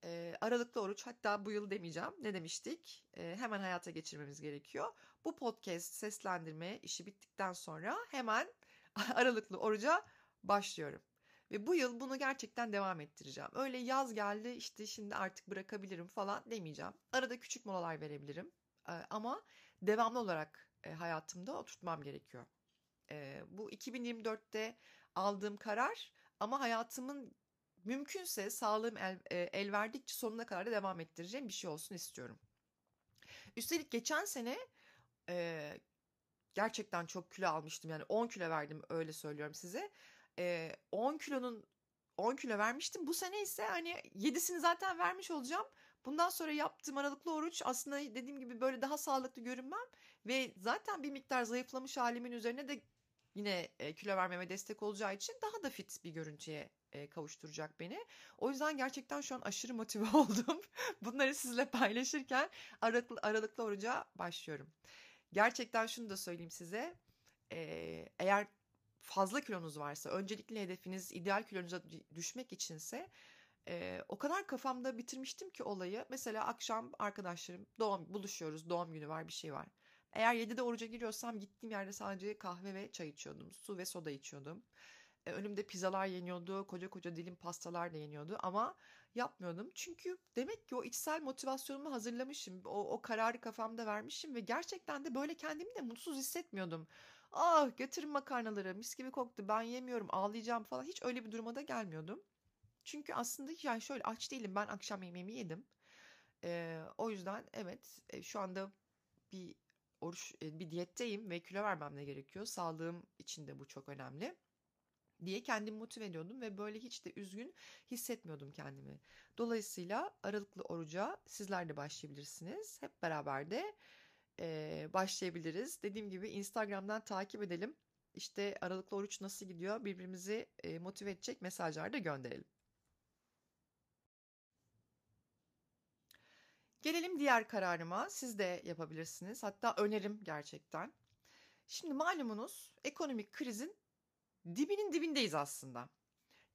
Speaker 1: e, aralıklı oruç hatta bu yıl demeyeceğim. Ne demiştik? E, hemen hayata geçirmemiz gerekiyor. Bu podcast seslendirme işi bittikten sonra hemen aralıklı oruca başlıyorum. Ve bu yıl bunu gerçekten devam ettireceğim. Öyle yaz geldi işte şimdi artık bırakabilirim falan demeyeceğim. Arada küçük molalar verebilirim. Ama devamlı olarak hayatımda oturtmam gerekiyor. Bu 2024'te aldığım karar ama hayatımın mümkünse sağlığım el, el verdikçe sonuna kadar da devam ettireceğim bir şey olsun istiyorum. Üstelik geçen sene e, gerçekten çok kilo almıştım. Yani 10 kilo verdim öyle söylüyorum size e, 10 kilonun 10 kilo vermiştim. Bu sene ise hani 7'sini zaten vermiş olacağım. Bundan sonra yaptığım aralıklı oruç aslında dediğim gibi böyle daha sağlıklı görünmem ve zaten bir miktar zayıflamış halimin üzerine de yine e, kilo vermeme destek olacağı için daha da fit bir görüntüye e, kavuşturacak beni. O yüzden gerçekten şu an aşırı motive oldum. Bunları sizle paylaşırken aralıklı, aralıklı oruca başlıyorum. Gerçekten şunu da söyleyeyim size. E, eğer fazla kilonuz varsa, öncelikli hedefiniz ideal kilonuza düşmek içinse e, o kadar kafamda bitirmiştim ki olayı. Mesela akşam arkadaşlarım doğum buluşuyoruz, doğum günü var, bir şey var. Eğer 7'de oruca giriyorsam gittiğim yerde sadece kahve ve çay içiyordum. Su ve soda içiyordum. E, önümde pizzalar yeniyordu, koca koca dilim pastalar da yeniyordu ama yapmıyordum. Çünkü demek ki o içsel motivasyonumu hazırlamışım. O, o kararı kafamda vermişim ve gerçekten de böyle kendimi de mutsuz hissetmiyordum. Ah götürün makarnaları mis gibi koktu ben yemiyorum ağlayacağım falan hiç öyle bir duruma da gelmiyordum. Çünkü aslında yani şöyle aç değilim ben akşam yemeğimi yedim. Ee, o yüzden evet e, şu anda bir oruç e, bir diyetteyim ve kilo vermem de gerekiyor. Sağlığım için de bu çok önemli diye kendimi motive ediyordum ve böyle hiç de üzgün hissetmiyordum kendimi. Dolayısıyla aralıklı oruca sizler de başlayabilirsiniz. Hep beraber de e, başlayabiliriz. Dediğim gibi Instagram'dan takip edelim. İşte aralıklı oruç nasıl gidiyor birbirimizi e, motive edecek mesajlar da gönderelim. Gelelim diğer kararıma. Siz de yapabilirsiniz. Hatta önerim gerçekten. Şimdi malumunuz ekonomik krizin dibinin dibindeyiz aslında.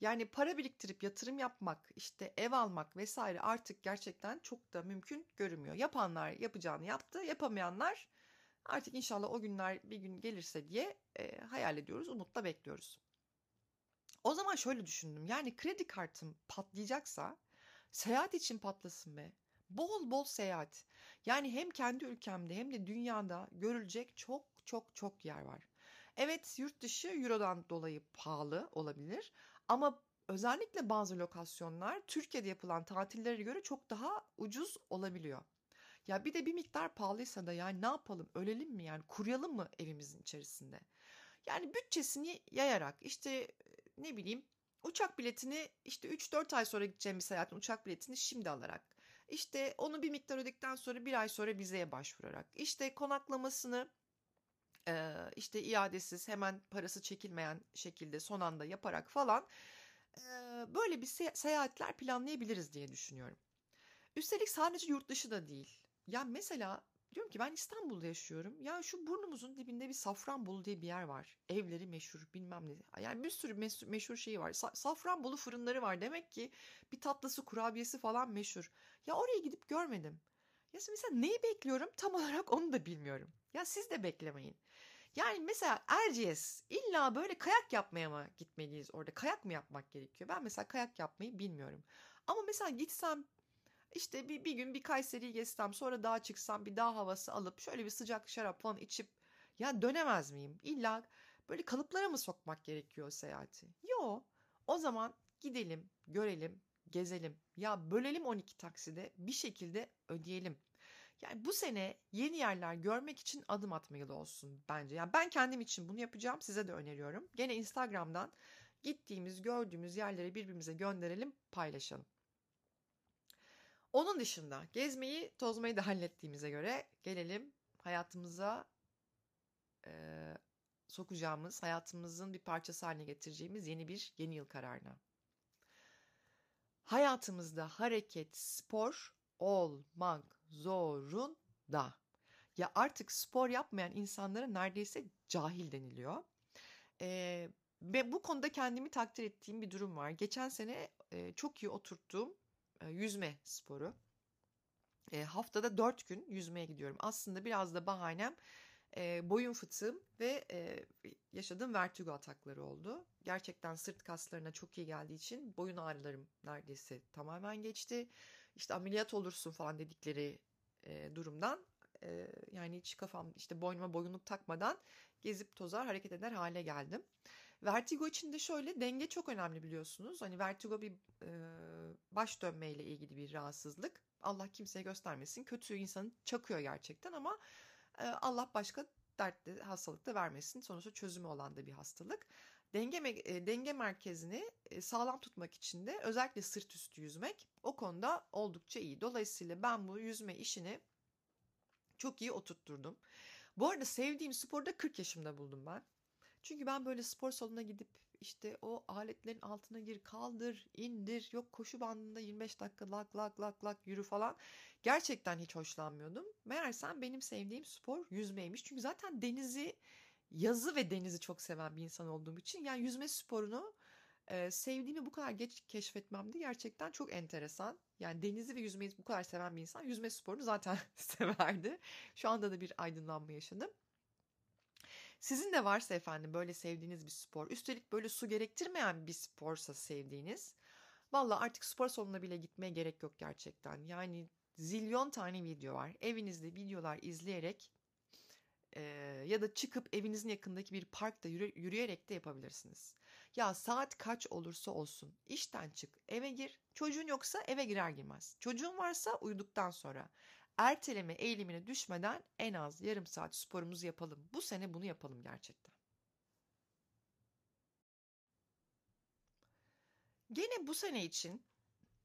Speaker 1: Yani para biriktirip yatırım yapmak, işte ev almak vesaire artık gerçekten çok da mümkün görünmüyor. Yapanlar yapacağını yaptı, yapamayanlar artık inşallah o günler bir gün gelirse diye e, hayal ediyoruz, umutla bekliyoruz. O zaman şöyle düşündüm. Yani kredi kartım patlayacaksa seyahat için patlasın be. Bol bol seyahat. Yani hem kendi ülkemde hem de dünyada görülecek çok çok çok yer var. Evet yurt dışı Euro'dan dolayı pahalı olabilir ama özellikle bazı lokasyonlar Türkiye'de yapılan tatillere göre çok daha ucuz olabiliyor. Ya bir de bir miktar pahalıysa da yani ne yapalım ölelim mi yani kuruyalım mı evimizin içerisinde? Yani bütçesini yayarak işte ne bileyim uçak biletini işte 3-4 ay sonra gideceğim bir seyahatin uçak biletini şimdi alarak işte onu bir miktar ödedikten sonra bir ay sonra vizeye başvurarak işte konaklamasını işte iadesiz hemen parası çekilmeyen şekilde son anda yaparak falan böyle bir seyahatler planlayabiliriz diye düşünüyorum. Üstelik sadece yurt dışı da değil. Ya mesela diyorum ki ben İstanbul'da yaşıyorum. Ya şu burnumuzun dibinde bir Safranbolu diye bir yer var. Evleri meşhur bilmem ne. Yani bir sürü meşhur, meşhur şeyi var. Sa- Safranbolu fırınları var. Demek ki bir tatlısı kurabiyesi falan meşhur. Ya oraya gidip görmedim. Ya mesela neyi bekliyorum tam olarak onu da bilmiyorum. Ya siz de beklemeyin. Yani mesela Erciyes illa böyle kayak yapmaya mı gitmeliyiz orada? Kayak mı yapmak gerekiyor? Ben mesela kayak yapmayı bilmiyorum. Ama mesela gitsem işte bir, bir gün bir Kayseri'yi gezsem sonra dağa çıksam bir dağ havası alıp şöyle bir sıcak şarap falan içip ya dönemez miyim? İlla böyle kalıplara mı sokmak gerekiyor seyahati? Yo o zaman gidelim, görelim, gezelim. Ya bölelim 12 takside bir şekilde ödeyelim. Yani bu sene yeni yerler görmek için adım atma yılı olsun bence. Yani ben kendim için bunu yapacağım. Size de öneriyorum. Gene Instagram'dan gittiğimiz, gördüğümüz yerleri birbirimize gönderelim, paylaşalım. Onun dışında gezmeyi, tozmayı da hallettiğimize göre gelelim hayatımıza e, sokacağımız, hayatımızın bir parçası haline getireceğimiz yeni bir yeni yıl kararına. Hayatımızda hareket, spor olmak zorunda. Ya artık spor yapmayan insanlara neredeyse cahil deniliyor. Ee, ve bu konuda kendimi takdir ettiğim bir durum var. Geçen sene e, çok iyi oturttuğum e, yüzme sporu. E, haftada dört gün yüzmeye gidiyorum. Aslında biraz da bahanem e, boyun fıtığım ve e, yaşadığım vertigo atakları oldu. Gerçekten sırt kaslarına çok iyi geldiği için boyun ağrılarım neredeyse tamamen geçti. İşte ameliyat olursun falan dedikleri e, durumdan e, yani hiç kafam işte boynuma boyunluk takmadan gezip tozar hareket eder hale geldim. Vertigo için de şöyle denge çok önemli biliyorsunuz. Hani vertigo bir e, baş dönmeyle ilgili bir rahatsızlık. Allah kimseye göstermesin. Kötü insanı çakıyor gerçekten ama e, Allah başka dertli hastalık da vermesin. Sonuçta çözümü olan da bir hastalık. Denge, e, denge merkezini e, sağlam tutmak için de özellikle sırt üstü yüzmek o konuda oldukça iyi. Dolayısıyla ben bu yüzme işini çok iyi oturtturdum. Bu arada sevdiğim sporu da 40 yaşımda buldum ben. Çünkü ben böyle spor salonuna gidip işte o aletlerin altına gir, kaldır, indir, yok koşu bandında 25 dakika lak lak lak lak yürü falan. Gerçekten hiç hoşlanmıyordum. Meğersem benim sevdiğim spor yüzmeymiş. Çünkü zaten denizi, yazı ve denizi çok seven bir insan olduğum için yani yüzme sporunu e, sevdiğimi bu kadar geç keşfetmem de gerçekten çok enteresan. Yani denizi ve yüzmeyi bu kadar seven bir insan yüzme sporunu zaten severdi. Şu anda da bir aydınlanma yaşadım. Sizin de varsa efendim böyle sevdiğiniz bir spor, üstelik böyle su gerektirmeyen bir sporsa sevdiğiniz, valla artık spor salonuna bile gitmeye gerek yok gerçekten. Yani zilyon tane video var. Evinizde videolar izleyerek e, ya da çıkıp evinizin yakındaki bir parkta yürü, yürüyerek de yapabilirsiniz. Ya saat kaç olursa olsun işten çık eve gir çocuğun yoksa eve girer girmez. Çocuğun varsa uyuduktan sonra erteleme eğilimine düşmeden en az yarım saat sporumuzu yapalım. Bu sene bunu yapalım gerçekten. Gene bu sene için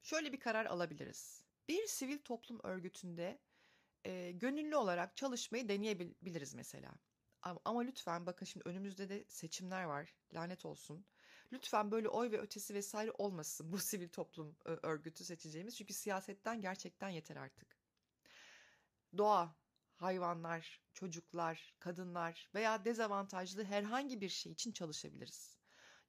Speaker 1: şöyle bir karar alabiliriz. Bir sivil toplum örgütünde e, gönüllü olarak çalışmayı deneyebiliriz mesela. Ama, ama lütfen bakın şimdi önümüzde de seçimler var. Lanet olsun. Lütfen böyle oy ve ötesi vesaire olmasın bu sivil toplum örgütü seçeceğimiz. Çünkü siyasetten gerçekten yeter artık doğa, hayvanlar, çocuklar, kadınlar veya dezavantajlı herhangi bir şey için çalışabiliriz.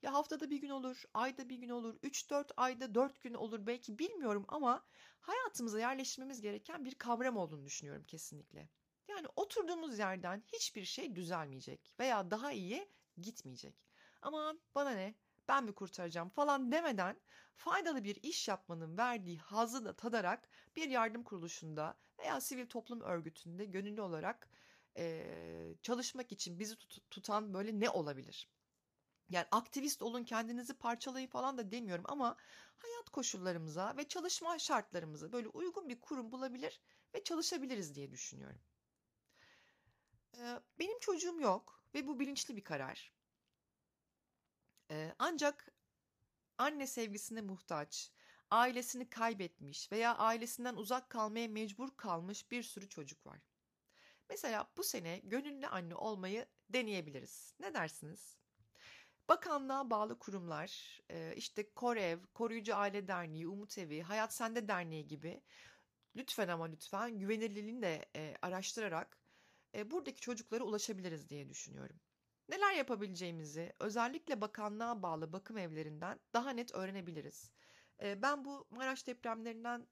Speaker 1: Ya haftada bir gün olur, ayda bir gün olur, 3-4 ayda 4 gün olur belki bilmiyorum ama hayatımıza yerleştirmemiz gereken bir kavram olduğunu düşünüyorum kesinlikle. Yani oturduğumuz yerden hiçbir şey düzelmeyecek veya daha iyiye gitmeyecek. Ama bana ne ben mi kurtaracağım falan demeden faydalı bir iş yapmanın verdiği hazı da tadarak bir yardım kuruluşunda veya sivil toplum örgütünde gönüllü olarak e, çalışmak için bizi tut, tutan böyle ne olabilir? Yani aktivist olun kendinizi parçalayın falan da demiyorum ama hayat koşullarımıza ve çalışma şartlarımıza böyle uygun bir kurum bulabilir ve çalışabiliriz diye düşünüyorum. Benim çocuğum yok ve bu bilinçli bir karar. Ancak anne sevgisine muhtaç, ailesini kaybetmiş veya ailesinden uzak kalmaya mecbur kalmış bir sürü çocuk var. Mesela bu sene gönüllü anne olmayı deneyebiliriz. Ne dersiniz? Bakanlığa bağlı kurumlar, işte Korev, Koruyucu Aile Derneği, Umut Evi, Hayat Sende Derneği gibi lütfen ama lütfen güvenilirliğini de araştırarak buradaki çocuklara ulaşabiliriz diye düşünüyorum. Neler yapabileceğimizi özellikle bakanlığa bağlı bakım evlerinden daha net öğrenebiliriz. Ben bu Maraş depremlerinden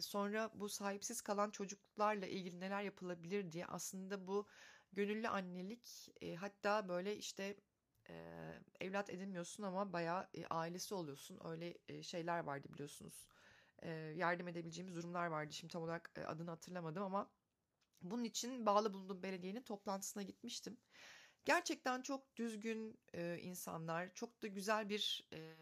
Speaker 1: sonra bu sahipsiz kalan çocuklarla ilgili neler yapılabilir diye aslında bu gönüllü annelik hatta böyle işte evlat edinmiyorsun ama bayağı ailesi oluyorsun. Öyle şeyler vardı biliyorsunuz. Yardım edebileceğimiz durumlar vardı. Şimdi tam olarak adını hatırlamadım ama bunun için bağlı bulunduğum belediyenin toplantısına gitmiştim. Gerçekten çok düzgün e, insanlar, çok da güzel bir e,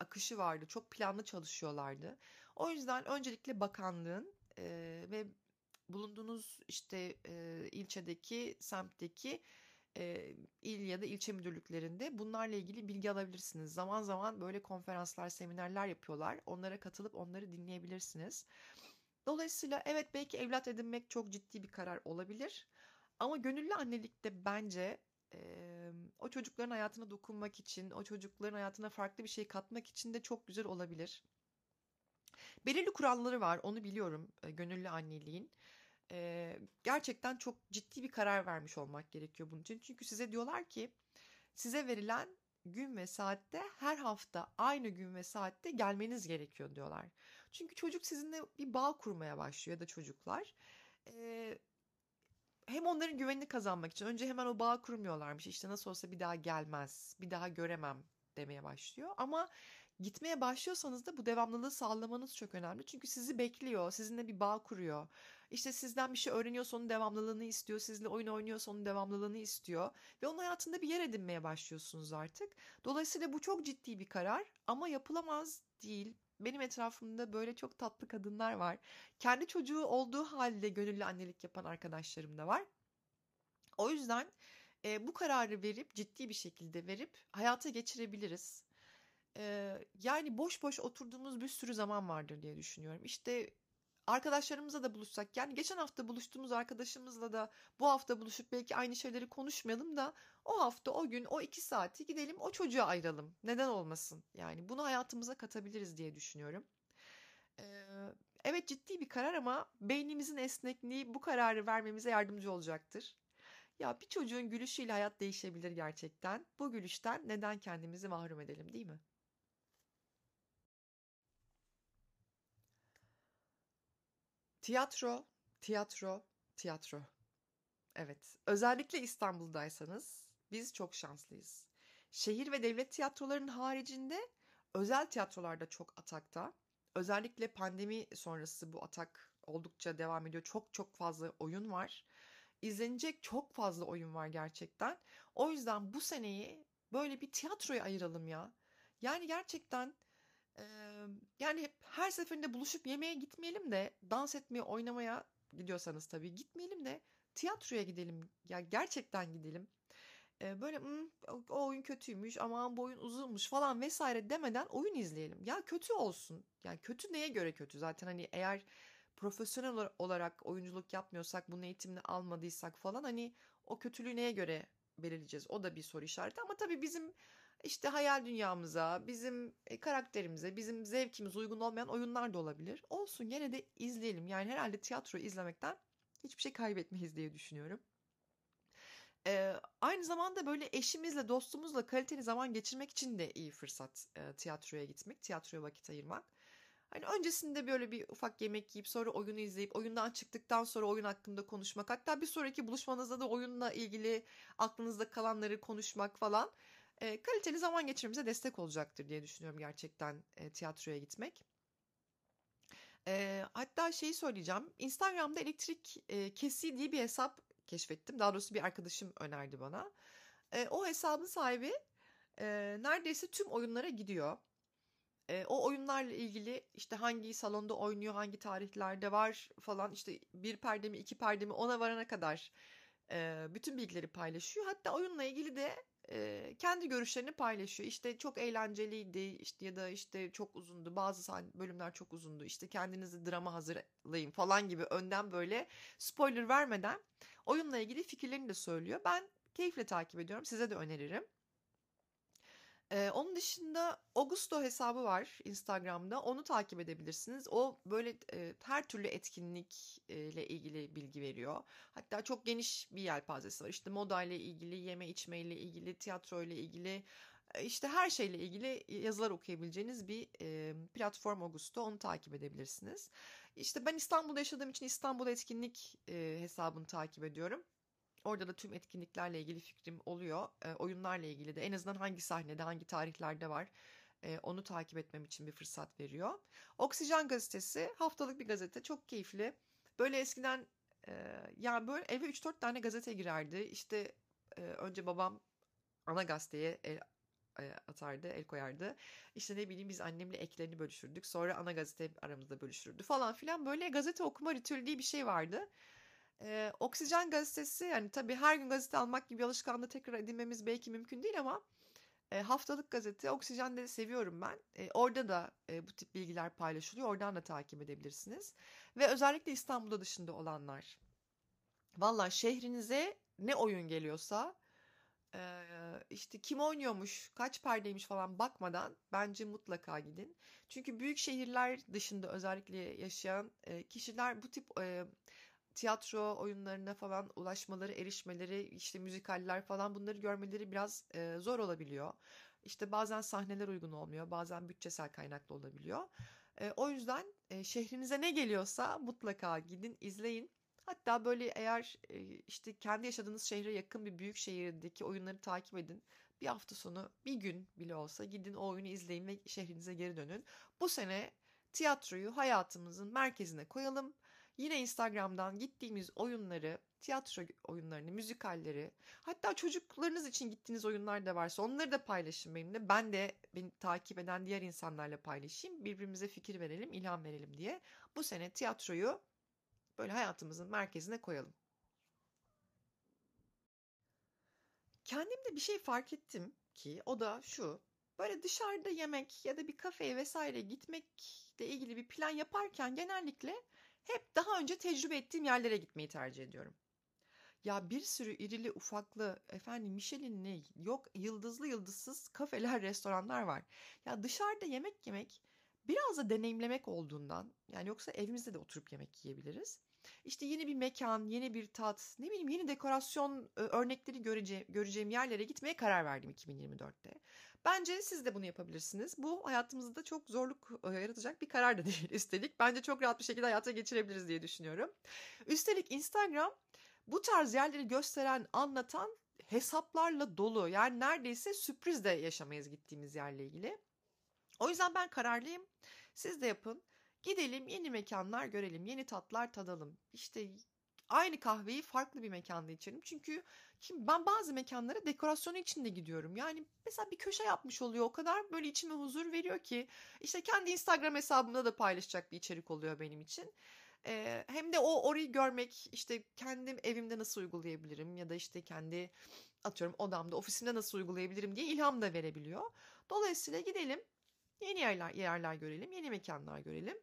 Speaker 1: akışı vardı, çok planlı çalışıyorlardı. O yüzden öncelikle bakanlığın e, ve bulunduğunuz işte e, ilçedeki, semtteki e, il ya da ilçe müdürlüklerinde bunlarla ilgili bilgi alabilirsiniz. Zaman zaman böyle konferanslar, seminerler yapıyorlar. Onlara katılıp onları dinleyebilirsiniz. Dolayısıyla evet belki evlat edinmek çok ciddi bir karar olabilir. Ama gönüllü annelikte bence e, o çocukların hayatına dokunmak için, o çocukların hayatına farklı bir şey katmak için de çok güzel olabilir. Belirli kuralları var, onu biliyorum gönüllü anneliğin. E, gerçekten çok ciddi bir karar vermiş olmak gerekiyor bunun için. Çünkü size diyorlar ki size verilen gün ve saatte her hafta aynı gün ve saatte gelmeniz gerekiyor diyorlar. Çünkü çocuk sizinle bir bağ kurmaya başlıyor ya da çocuklar. Ee, hem onların güvenini kazanmak için önce hemen o bağ kurmuyorlarmış. İşte nasıl olsa bir daha gelmez, bir daha göremem demeye başlıyor. Ama gitmeye başlıyorsanız da bu devamlılığı sağlamanız çok önemli. Çünkü sizi bekliyor, sizinle bir bağ kuruyor. İşte sizden bir şey öğreniyorsa onun devamlılığını istiyor. Sizle oyun oynuyorsa onun devamlılığını istiyor. Ve onun hayatında bir yer edinmeye başlıyorsunuz artık. Dolayısıyla bu çok ciddi bir karar ama yapılamaz değil. Benim etrafımda böyle çok tatlı kadınlar var. Kendi çocuğu olduğu halde gönüllü annelik yapan arkadaşlarım da var. O yüzden e, bu kararı verip ciddi bir şekilde verip hayata geçirebiliriz. E, yani boş boş oturduğumuz bir sürü zaman vardır diye düşünüyorum. İşte arkadaşlarımızla da buluşsak yani geçen hafta buluştuğumuz arkadaşımızla da bu hafta buluşup belki aynı şeyleri konuşmayalım da o hafta o gün o iki saati gidelim o çocuğa ayıralım. Neden olmasın? Yani bunu hayatımıza katabiliriz diye düşünüyorum. Evet ciddi bir karar ama beynimizin esnekliği bu kararı vermemize yardımcı olacaktır. Ya bir çocuğun gülüşüyle hayat değişebilir gerçekten. Bu gülüşten neden kendimizi mahrum edelim değil mi? Tiyatro, tiyatro, tiyatro. Evet, özellikle İstanbul'daysanız biz çok şanslıyız. Şehir ve devlet tiyatrolarının haricinde özel tiyatrolar da çok atakta. Özellikle pandemi sonrası bu atak oldukça devam ediyor. Çok çok fazla oyun var. İzlenecek çok fazla oyun var gerçekten. O yüzden bu seneyi böyle bir tiyatroya ayıralım ya. Yani gerçekten yani her seferinde buluşup yemeğe gitmeyelim de dans etmeye oynamaya gidiyorsanız tabii gitmeyelim de tiyatroya gidelim. Ya gerçekten gidelim. böyle o oyun kötüymüş aman bu oyun uzunmuş falan vesaire demeden oyun izleyelim. Ya kötü olsun. Yani kötü neye göre kötü? Zaten hani eğer profesyonel olarak oyunculuk yapmıyorsak, bunun eğitimini almadıysak falan hani o kötülüğü neye göre belirleyeceğiz? O da bir soru işareti ama tabii bizim işte hayal dünyamıza, bizim e, karakterimize, bizim zevkimize uygun olmayan oyunlar da olabilir. Olsun gene de izleyelim. Yani herhalde tiyatro izlemekten hiçbir şey kaybetmeyiz diye düşünüyorum. Ee, aynı zamanda böyle eşimizle, dostumuzla kaliteli zaman geçirmek için de iyi fırsat e, tiyatroya gitmek, tiyatroya vakit ayırmak. Hani öncesinde böyle bir ufak yemek yiyip sonra oyunu izleyip oyundan çıktıktan sonra oyun hakkında konuşmak. Hatta bir sonraki buluşmanızda da oyunla ilgili aklınızda kalanları konuşmak falan e, kaliteli zaman geçirmemize destek olacaktır diye düşünüyorum gerçekten e, tiyatroya gitmek. E, hatta şeyi söyleyeceğim. Instagram'da elektrik e, kesi diye bir hesap keşfettim. Daha doğrusu bir arkadaşım önerdi bana. E, o hesabın sahibi e, neredeyse tüm oyunlara gidiyor. E, o oyunlarla ilgili işte hangi salonda oynuyor, hangi tarihlerde var falan işte bir perde mi iki perde mi ona varana kadar e, bütün bilgileri paylaşıyor. Hatta oyunla ilgili de e, kendi görüşlerini paylaşıyor. İşte çok eğlenceliydi işte ya da işte çok uzundu. Bazı bölümler çok uzundu. İşte kendinizi drama hazırlayın falan gibi önden böyle spoiler vermeden oyunla ilgili fikirlerini de söylüyor. Ben keyifle takip ediyorum. Size de öneririm. Ee, onun dışında Augusto hesabı var Instagram'da. Onu takip edebilirsiniz. O böyle e, her türlü etkinlikle ilgili bilgi veriyor. Hatta çok geniş bir yelpazesi var. İşte moda ile ilgili, yeme içme ile ilgili, tiyatro ile ilgili, işte her şeyle ilgili yazılar okuyabileceğiniz bir e, platform Augusto. Onu takip edebilirsiniz. İşte ben İstanbul'da yaşadığım için İstanbul etkinlik e, hesabını takip ediyorum. Orada da tüm etkinliklerle ilgili fikrim oluyor. E, oyunlarla ilgili de en azından hangi sahnede, hangi tarihlerde var e, onu takip etmem için bir fırsat veriyor. Oksijen gazetesi haftalık bir gazete. Çok keyifli. Böyle eskiden e, yani böyle eve 3-4 tane gazete girerdi. İşte e, önce babam ana gazeteye el atardı, el koyardı. İşte ne bileyim biz annemle eklerini bölüşürdük. Sonra ana gazete aramızda bölüşürdü falan filan. Böyle gazete okuma ritüeli diye bir şey vardı. Ee, Oksijen gazetesi yani tabii her gün gazete almak gibi alışkanlığı tekrar edinmemiz belki mümkün değil ama e, haftalık gazete Oksijen'de de seviyorum ben. E, orada da e, bu tip bilgiler paylaşılıyor. Oradan da takip edebilirsiniz. Ve özellikle İstanbul'da dışında olanlar. Valla şehrinize ne oyun geliyorsa e, işte kim oynuyormuş, kaç perdeymiş falan bakmadan bence mutlaka gidin. Çünkü büyük şehirler dışında özellikle yaşayan e, kişiler bu tip e, tiyatro oyunlarına falan ulaşmaları, erişmeleri, işte müzikaller falan bunları görmeleri biraz e, zor olabiliyor. İşte bazen sahneler uygun olmuyor, bazen bütçesel kaynaklı olabiliyor. E, o yüzden e, şehrinize ne geliyorsa mutlaka gidin, izleyin. Hatta böyle eğer e, işte kendi yaşadığınız şehre yakın bir büyük şehirdeki oyunları takip edin. Bir hafta sonu bir gün bile olsa gidin o oyunu izleyin ve şehrinize geri dönün. Bu sene tiyatroyu hayatımızın merkezine koyalım Yine Instagram'dan gittiğimiz oyunları, tiyatro oyunlarını, müzikalleri, hatta çocuklarınız için gittiğiniz oyunlar da varsa onları da paylaşın benimle. Ben de beni takip eden diğer insanlarla paylaşayım. Birbirimize fikir verelim, ilham verelim diye. Bu sene tiyatroyu böyle hayatımızın merkezine koyalım. Kendimde bir şey fark ettim ki o da şu. Böyle dışarıda yemek ya da bir kafeye vesaire gitmekle ilgili bir plan yaparken genellikle hep daha önce tecrübe ettiğim yerlere gitmeyi tercih ediyorum. Ya bir sürü irili ufaklı efendim Michelin'li yok yıldızlı yıldızsız kafeler, restoranlar var. Ya dışarıda yemek yemek biraz da deneyimlemek olduğundan yani yoksa evimizde de oturup yemek yiyebiliriz. İşte yeni bir mekan, yeni bir tat, ne bileyim yeni dekorasyon örnekleri göreceğim, göreceğim yerlere gitmeye karar verdim 2024'te. Bence siz de bunu yapabilirsiniz. Bu hayatımızda çok zorluk e, yaratacak bir karar da değil üstelik. Bence çok rahat bir şekilde hayata geçirebiliriz diye düşünüyorum. Üstelik Instagram bu tarz yerleri gösteren, anlatan hesaplarla dolu. Yani neredeyse sürpriz de yaşamayız gittiğimiz yerle ilgili. O yüzden ben kararlıyım. Siz de yapın. Gidelim yeni mekanlar görelim, yeni tatlar tadalım. İşte aynı kahveyi farklı bir mekanda içelim. Çünkü şimdi ben bazı mekanlara dekorasyonu için de gidiyorum. Yani mesela bir köşe yapmış oluyor. O kadar böyle içime huzur veriyor ki. işte kendi Instagram hesabımda da paylaşacak bir içerik oluyor benim için. Ee, hem de o orayı görmek işte kendim evimde nasıl uygulayabilirim ya da işte kendi atıyorum odamda ofisimde nasıl uygulayabilirim diye ilham da verebiliyor. Dolayısıyla gidelim yeni yerler, yerler görelim, yeni mekanlar görelim.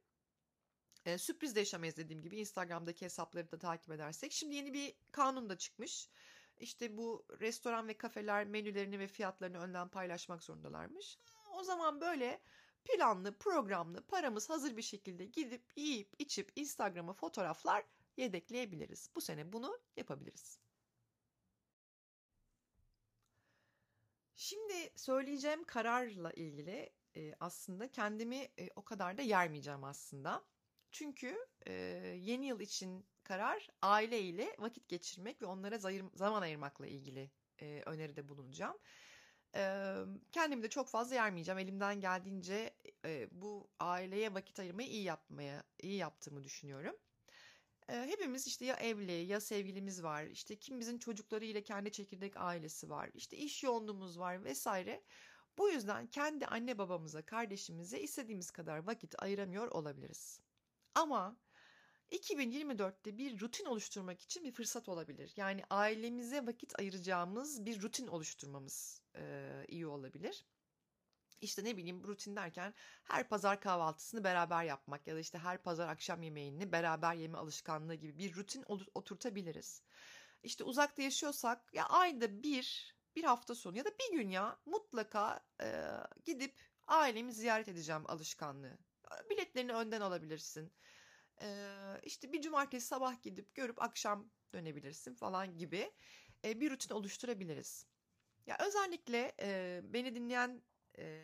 Speaker 1: E, sürpriz de yaşamayız dediğim gibi Instagram'daki hesapları da takip edersek. Şimdi yeni bir kanun da çıkmış. İşte bu restoran ve kafeler menülerini ve fiyatlarını önden paylaşmak zorundalarmış. O zaman böyle planlı, programlı, paramız hazır bir şekilde gidip yiyip içip Instagram'a fotoğraflar yedekleyebiliriz. Bu sene bunu yapabiliriz. Şimdi söyleyeceğim kararla ilgili e, aslında kendimi e, o kadar da yermeyeceğim aslında. Çünkü e, yeni yıl için karar aile ile vakit geçirmek ve onlara zaman ayırmakla ilgili e, öneride bulunacağım. E, kendimi de çok fazla yermeyeceğim. Elimden geldiğince e, bu aileye vakit ayırmayı iyi yapmaya iyi yaptığımı düşünüyorum. E, hepimiz işte ya evli ya sevgilimiz var. İşte kimimizin çocukları ile kendi çekirdek ailesi var. İşte iş yoğunluğumuz var vesaire. Bu yüzden kendi anne babamıza, kardeşimize istediğimiz kadar vakit ayıramıyor olabiliriz. Ama 2024'te bir rutin oluşturmak için bir fırsat olabilir. Yani ailemize vakit ayıracağımız bir rutin oluşturmamız e, iyi olabilir. İşte ne bileyim rutin derken her pazar kahvaltısını beraber yapmak ya da işte her pazar akşam yemeğini beraber yeme alışkanlığı gibi bir rutin oturtabiliriz. İşte uzakta yaşıyorsak ya ayda bir bir hafta sonu ya da bir gün ya mutlaka e, gidip ailemi ziyaret edeceğim alışkanlığı. Biletlerini önden alabilirsin. E, işte bir cumartesi sabah gidip görüp akşam dönebilirsin falan gibi e, bir rutin oluşturabiliriz. Ya özellikle e, beni dinleyen e,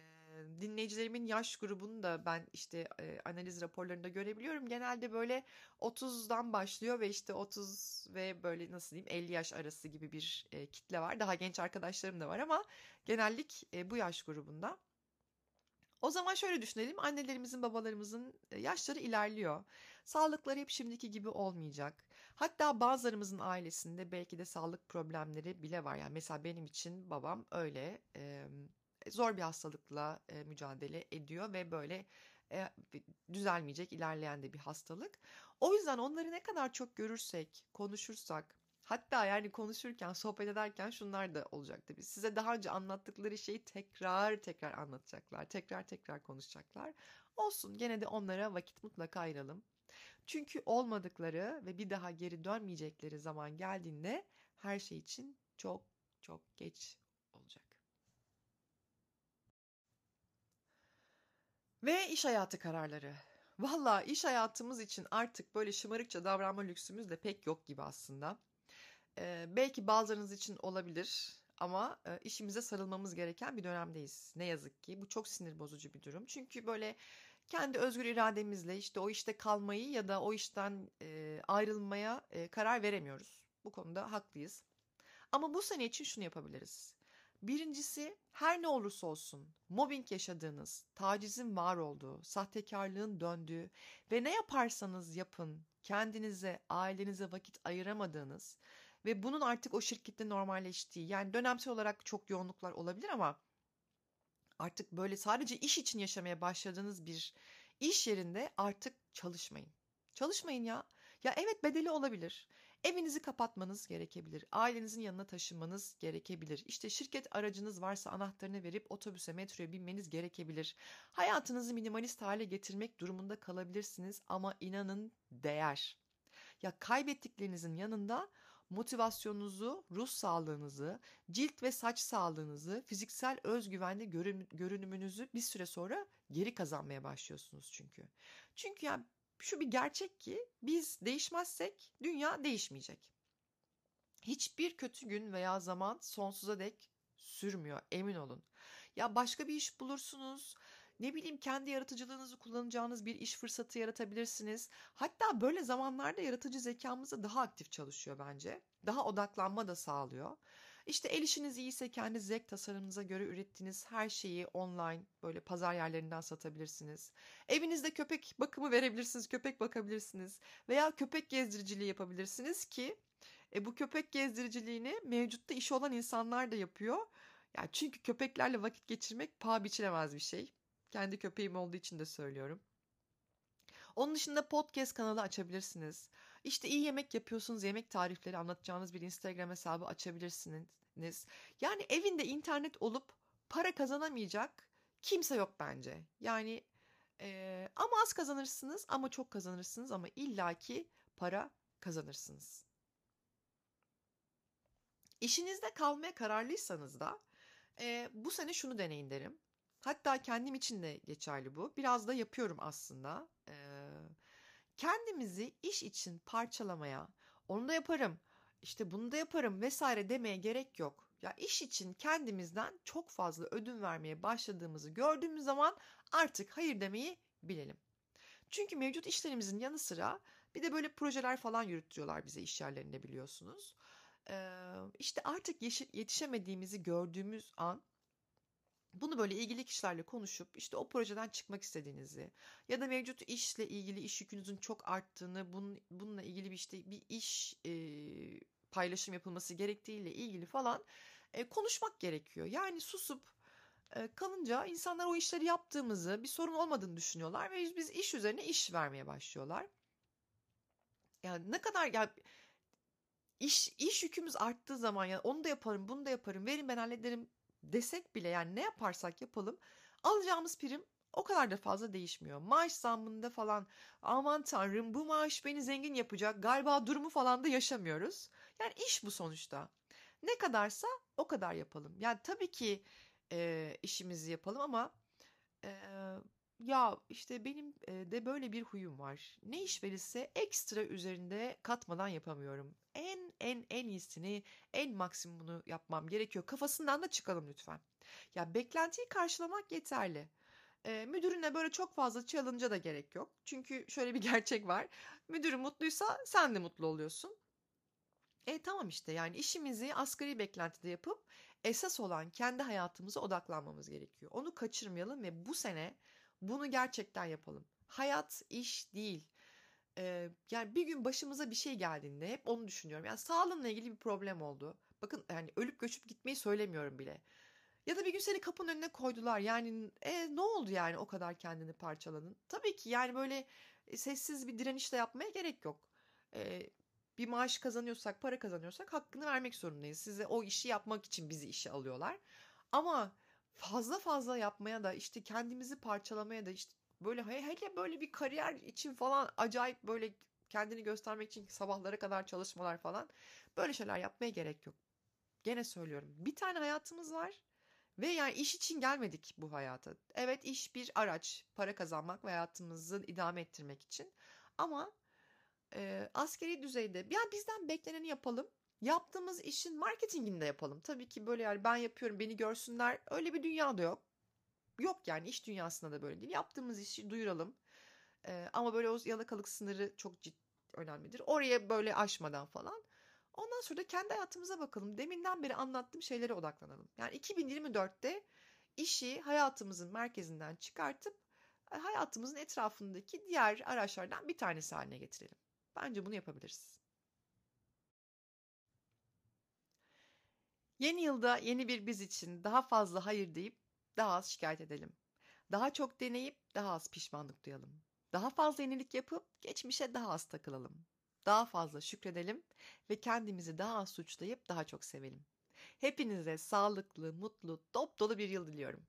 Speaker 1: dinleyicilerimin yaş grubunu da ben işte e, analiz raporlarında görebiliyorum. Genelde böyle 30'dan başlıyor ve işte 30 ve böyle nasıl diyeyim 50 yaş arası gibi bir e, kitle var. Daha genç arkadaşlarım da var ama genellik e, bu yaş grubunda. O zaman şöyle düşünelim. Annelerimizin, babalarımızın yaşları ilerliyor. Sağlıkları hep şimdiki gibi olmayacak. Hatta bazılarımızın ailesinde belki de sağlık problemleri bile var. Yani mesela benim için babam öyle e, zor bir hastalıkla e, mücadele ediyor ve böyle e, düzelmeyecek ilerleyen de bir hastalık. O yüzden onları ne kadar çok görürsek, konuşursak, hatta yani konuşurken, sohbet ederken şunlar da olacak tabii. Size daha önce anlattıkları şeyi tekrar tekrar anlatacaklar, tekrar tekrar konuşacaklar. Olsun gene de onlara vakit mutlaka ayıralım. Çünkü olmadıkları ve bir daha geri dönmeyecekleri zaman geldiğinde her şey için çok çok geç olacak. Ve iş hayatı kararları. Valla iş hayatımız için artık böyle şımarıkça davranma lüksümüz de pek yok gibi aslında. Ee, belki bazılarınız için olabilir ama e, işimize sarılmamız gereken bir dönemdeyiz. Ne yazık ki bu çok sinir bozucu bir durum. Çünkü böyle kendi özgür irademizle işte o işte kalmayı ya da o işten ayrılmaya karar veremiyoruz. Bu konuda haklıyız. Ama bu sene için şunu yapabiliriz. Birincisi her ne olursa olsun mobbing yaşadığınız, tacizin var olduğu, sahtekarlığın döndüğü ve ne yaparsanız yapın kendinize, ailenize vakit ayıramadığınız ve bunun artık o şirkette normalleştiği yani dönemsel olarak çok yoğunluklar olabilir ama artık böyle sadece iş için yaşamaya başladığınız bir iş yerinde artık çalışmayın. Çalışmayın ya. Ya evet bedeli olabilir. Evinizi kapatmanız gerekebilir. Ailenizin yanına taşınmanız gerekebilir. İşte şirket aracınız varsa anahtarını verip otobüse, metroya binmeniz gerekebilir. Hayatınızı minimalist hale getirmek durumunda kalabilirsiniz ama inanın değer. Ya kaybettiklerinizin yanında motivasyonunuzu, ruh sağlığınızı, cilt ve saç sağlığınızı, fiziksel özgüvenli görünümünüzü bir süre sonra geri kazanmaya başlıyorsunuz çünkü. Çünkü yani şu bir gerçek ki biz değişmezsek dünya değişmeyecek. Hiçbir kötü gün veya zaman sonsuza dek sürmüyor emin olun. Ya başka bir iş bulursunuz. Ne bileyim kendi yaratıcılığınızı kullanacağınız bir iş fırsatı yaratabilirsiniz. Hatta böyle zamanlarda yaratıcı zekamız da daha aktif çalışıyor bence. Daha odaklanma da sağlıyor. İşte el işiniz iyiyse kendi zevk tasarımınıza göre ürettiğiniz her şeyi online böyle pazar yerlerinden satabilirsiniz. Evinizde köpek bakımı verebilirsiniz, köpek bakabilirsiniz veya köpek gezdiriciliği yapabilirsiniz ki e, bu köpek gezdiriciliğini mevcutta işi olan insanlar da yapıyor. Yani çünkü köpeklerle vakit geçirmek paha biçilemez bir şey. Kendi köpeğim olduğu için de söylüyorum. Onun dışında podcast kanalı açabilirsiniz. İşte iyi yemek yapıyorsunuz, yemek tarifleri anlatacağınız bir Instagram hesabı açabilirsiniz. Yani evinde internet olup para kazanamayacak kimse yok bence. Yani e, ama az kazanırsınız ama çok kazanırsınız ama illaki para kazanırsınız. İşinizde kalmaya kararlıysanız da e, bu sene şunu deneyin derim. Hatta kendim için de geçerli bu. Biraz da yapıyorum aslında. Kendimizi iş için parçalamaya, onu da yaparım, işte bunu da yaparım vesaire demeye gerek yok. Ya iş için kendimizden çok fazla ödün vermeye başladığımızı gördüğümüz zaman artık hayır demeyi bilelim. Çünkü mevcut işlerimizin yanı sıra bir de böyle projeler falan yürütüyorlar bize iş yerlerinde biliyorsunuz. Ee, işte artık yetişemediğimizi gördüğümüz an Bunu böyle ilgili kişilerle konuşup işte o projeden çıkmak istediğinizi ya da mevcut işle ilgili iş yükünüzün çok arttığını, bunun, bununla ilgili bir işte bir iş e, paylaşım yapılması gerektiğiyle ilgili falan e, konuşmak gerekiyor. Yani susup e, kalınca insanlar o işleri yaptığımızı, bir sorun olmadığını düşünüyorlar ve biz iş üzerine iş vermeye başlıyorlar. Yani ne kadar ya iş iş yükümüz arttığı zaman ya onu da yaparım, bunu da yaparım, verin ben hallederim desek bile yani ne yaparsak yapalım alacağımız prim o kadar da fazla değişmiyor. Maaş zammında falan aman tanrım bu maaş beni zengin yapacak galiba durumu falan da yaşamıyoruz. Yani iş bu sonuçta. Ne kadarsa o kadar yapalım. Yani tabii ki e, işimizi yapalım ama e, ya işte benim de böyle bir huyum var. Ne iş verirse ekstra üzerinde katmadan yapamıyorum. En en en iyisini, en maksimumunu yapmam gerekiyor. Kafasından da çıkalım lütfen. Ya beklentiyi karşılamak yeterli. E, müdürüne böyle çok fazla challenge'a da gerek yok. Çünkü şöyle bir gerçek var. Müdürü mutluysa sen de mutlu oluyorsun. E tamam işte yani işimizi asgari beklentide yapıp esas olan kendi hayatımıza odaklanmamız gerekiyor. Onu kaçırmayalım ve bu sene bunu gerçekten yapalım. Hayat iş değil. Ee, yani bir gün başımıza bir şey geldiğinde hep onu düşünüyorum. Yani sağlığımla ilgili bir problem oldu. Bakın yani ölüp göçüp gitmeyi söylemiyorum bile. Ya da bir gün seni kapının önüne koydular. Yani e, ne oldu yani o kadar kendini parçaladın? Tabii ki yani böyle e, sessiz bir direnişle yapmaya gerek yok. E, bir maaş kazanıyorsak, para kazanıyorsak hakkını vermek zorundayız. Size o işi yapmak için bizi işe alıyorlar. Ama fazla fazla yapmaya da işte kendimizi parçalamaya da işte böyle hele böyle bir kariyer için falan acayip böyle kendini göstermek için sabahlara kadar çalışmalar falan böyle şeyler yapmaya gerek yok. Gene söylüyorum bir tane hayatımız var ve yani iş için gelmedik bu hayata. Evet iş bir araç para kazanmak ve hayatımızı idame ettirmek için ama e, askeri düzeyde yani bizden bekleneni yapalım yaptığımız işin marketingini de yapalım. Tabii ki böyle yani ben yapıyorum beni görsünler öyle bir dünya da yok. Yok yani iş dünyasında da böyle değil. Yaptığımız işi duyuralım. Ee, ama böyle o yalakalık sınırı çok ciddi önemlidir. Oraya böyle aşmadan falan. Ondan sonra da kendi hayatımıza bakalım. Deminden beri anlattığım şeylere odaklanalım. Yani 2024'te işi hayatımızın merkezinden çıkartıp e, hayatımızın etrafındaki diğer araçlardan bir tanesi haline getirelim. Bence bunu yapabiliriz. Yeni yılda yeni bir biz için daha fazla hayır deyip daha az şikayet edelim. Daha çok deneyip daha az pişmanlık duyalım. Daha fazla yenilik yapıp geçmişe daha az takılalım. Daha fazla şükredelim ve kendimizi daha az suçlayıp daha çok sevelim. Hepinize sağlıklı, mutlu, dop dolu bir yıl diliyorum.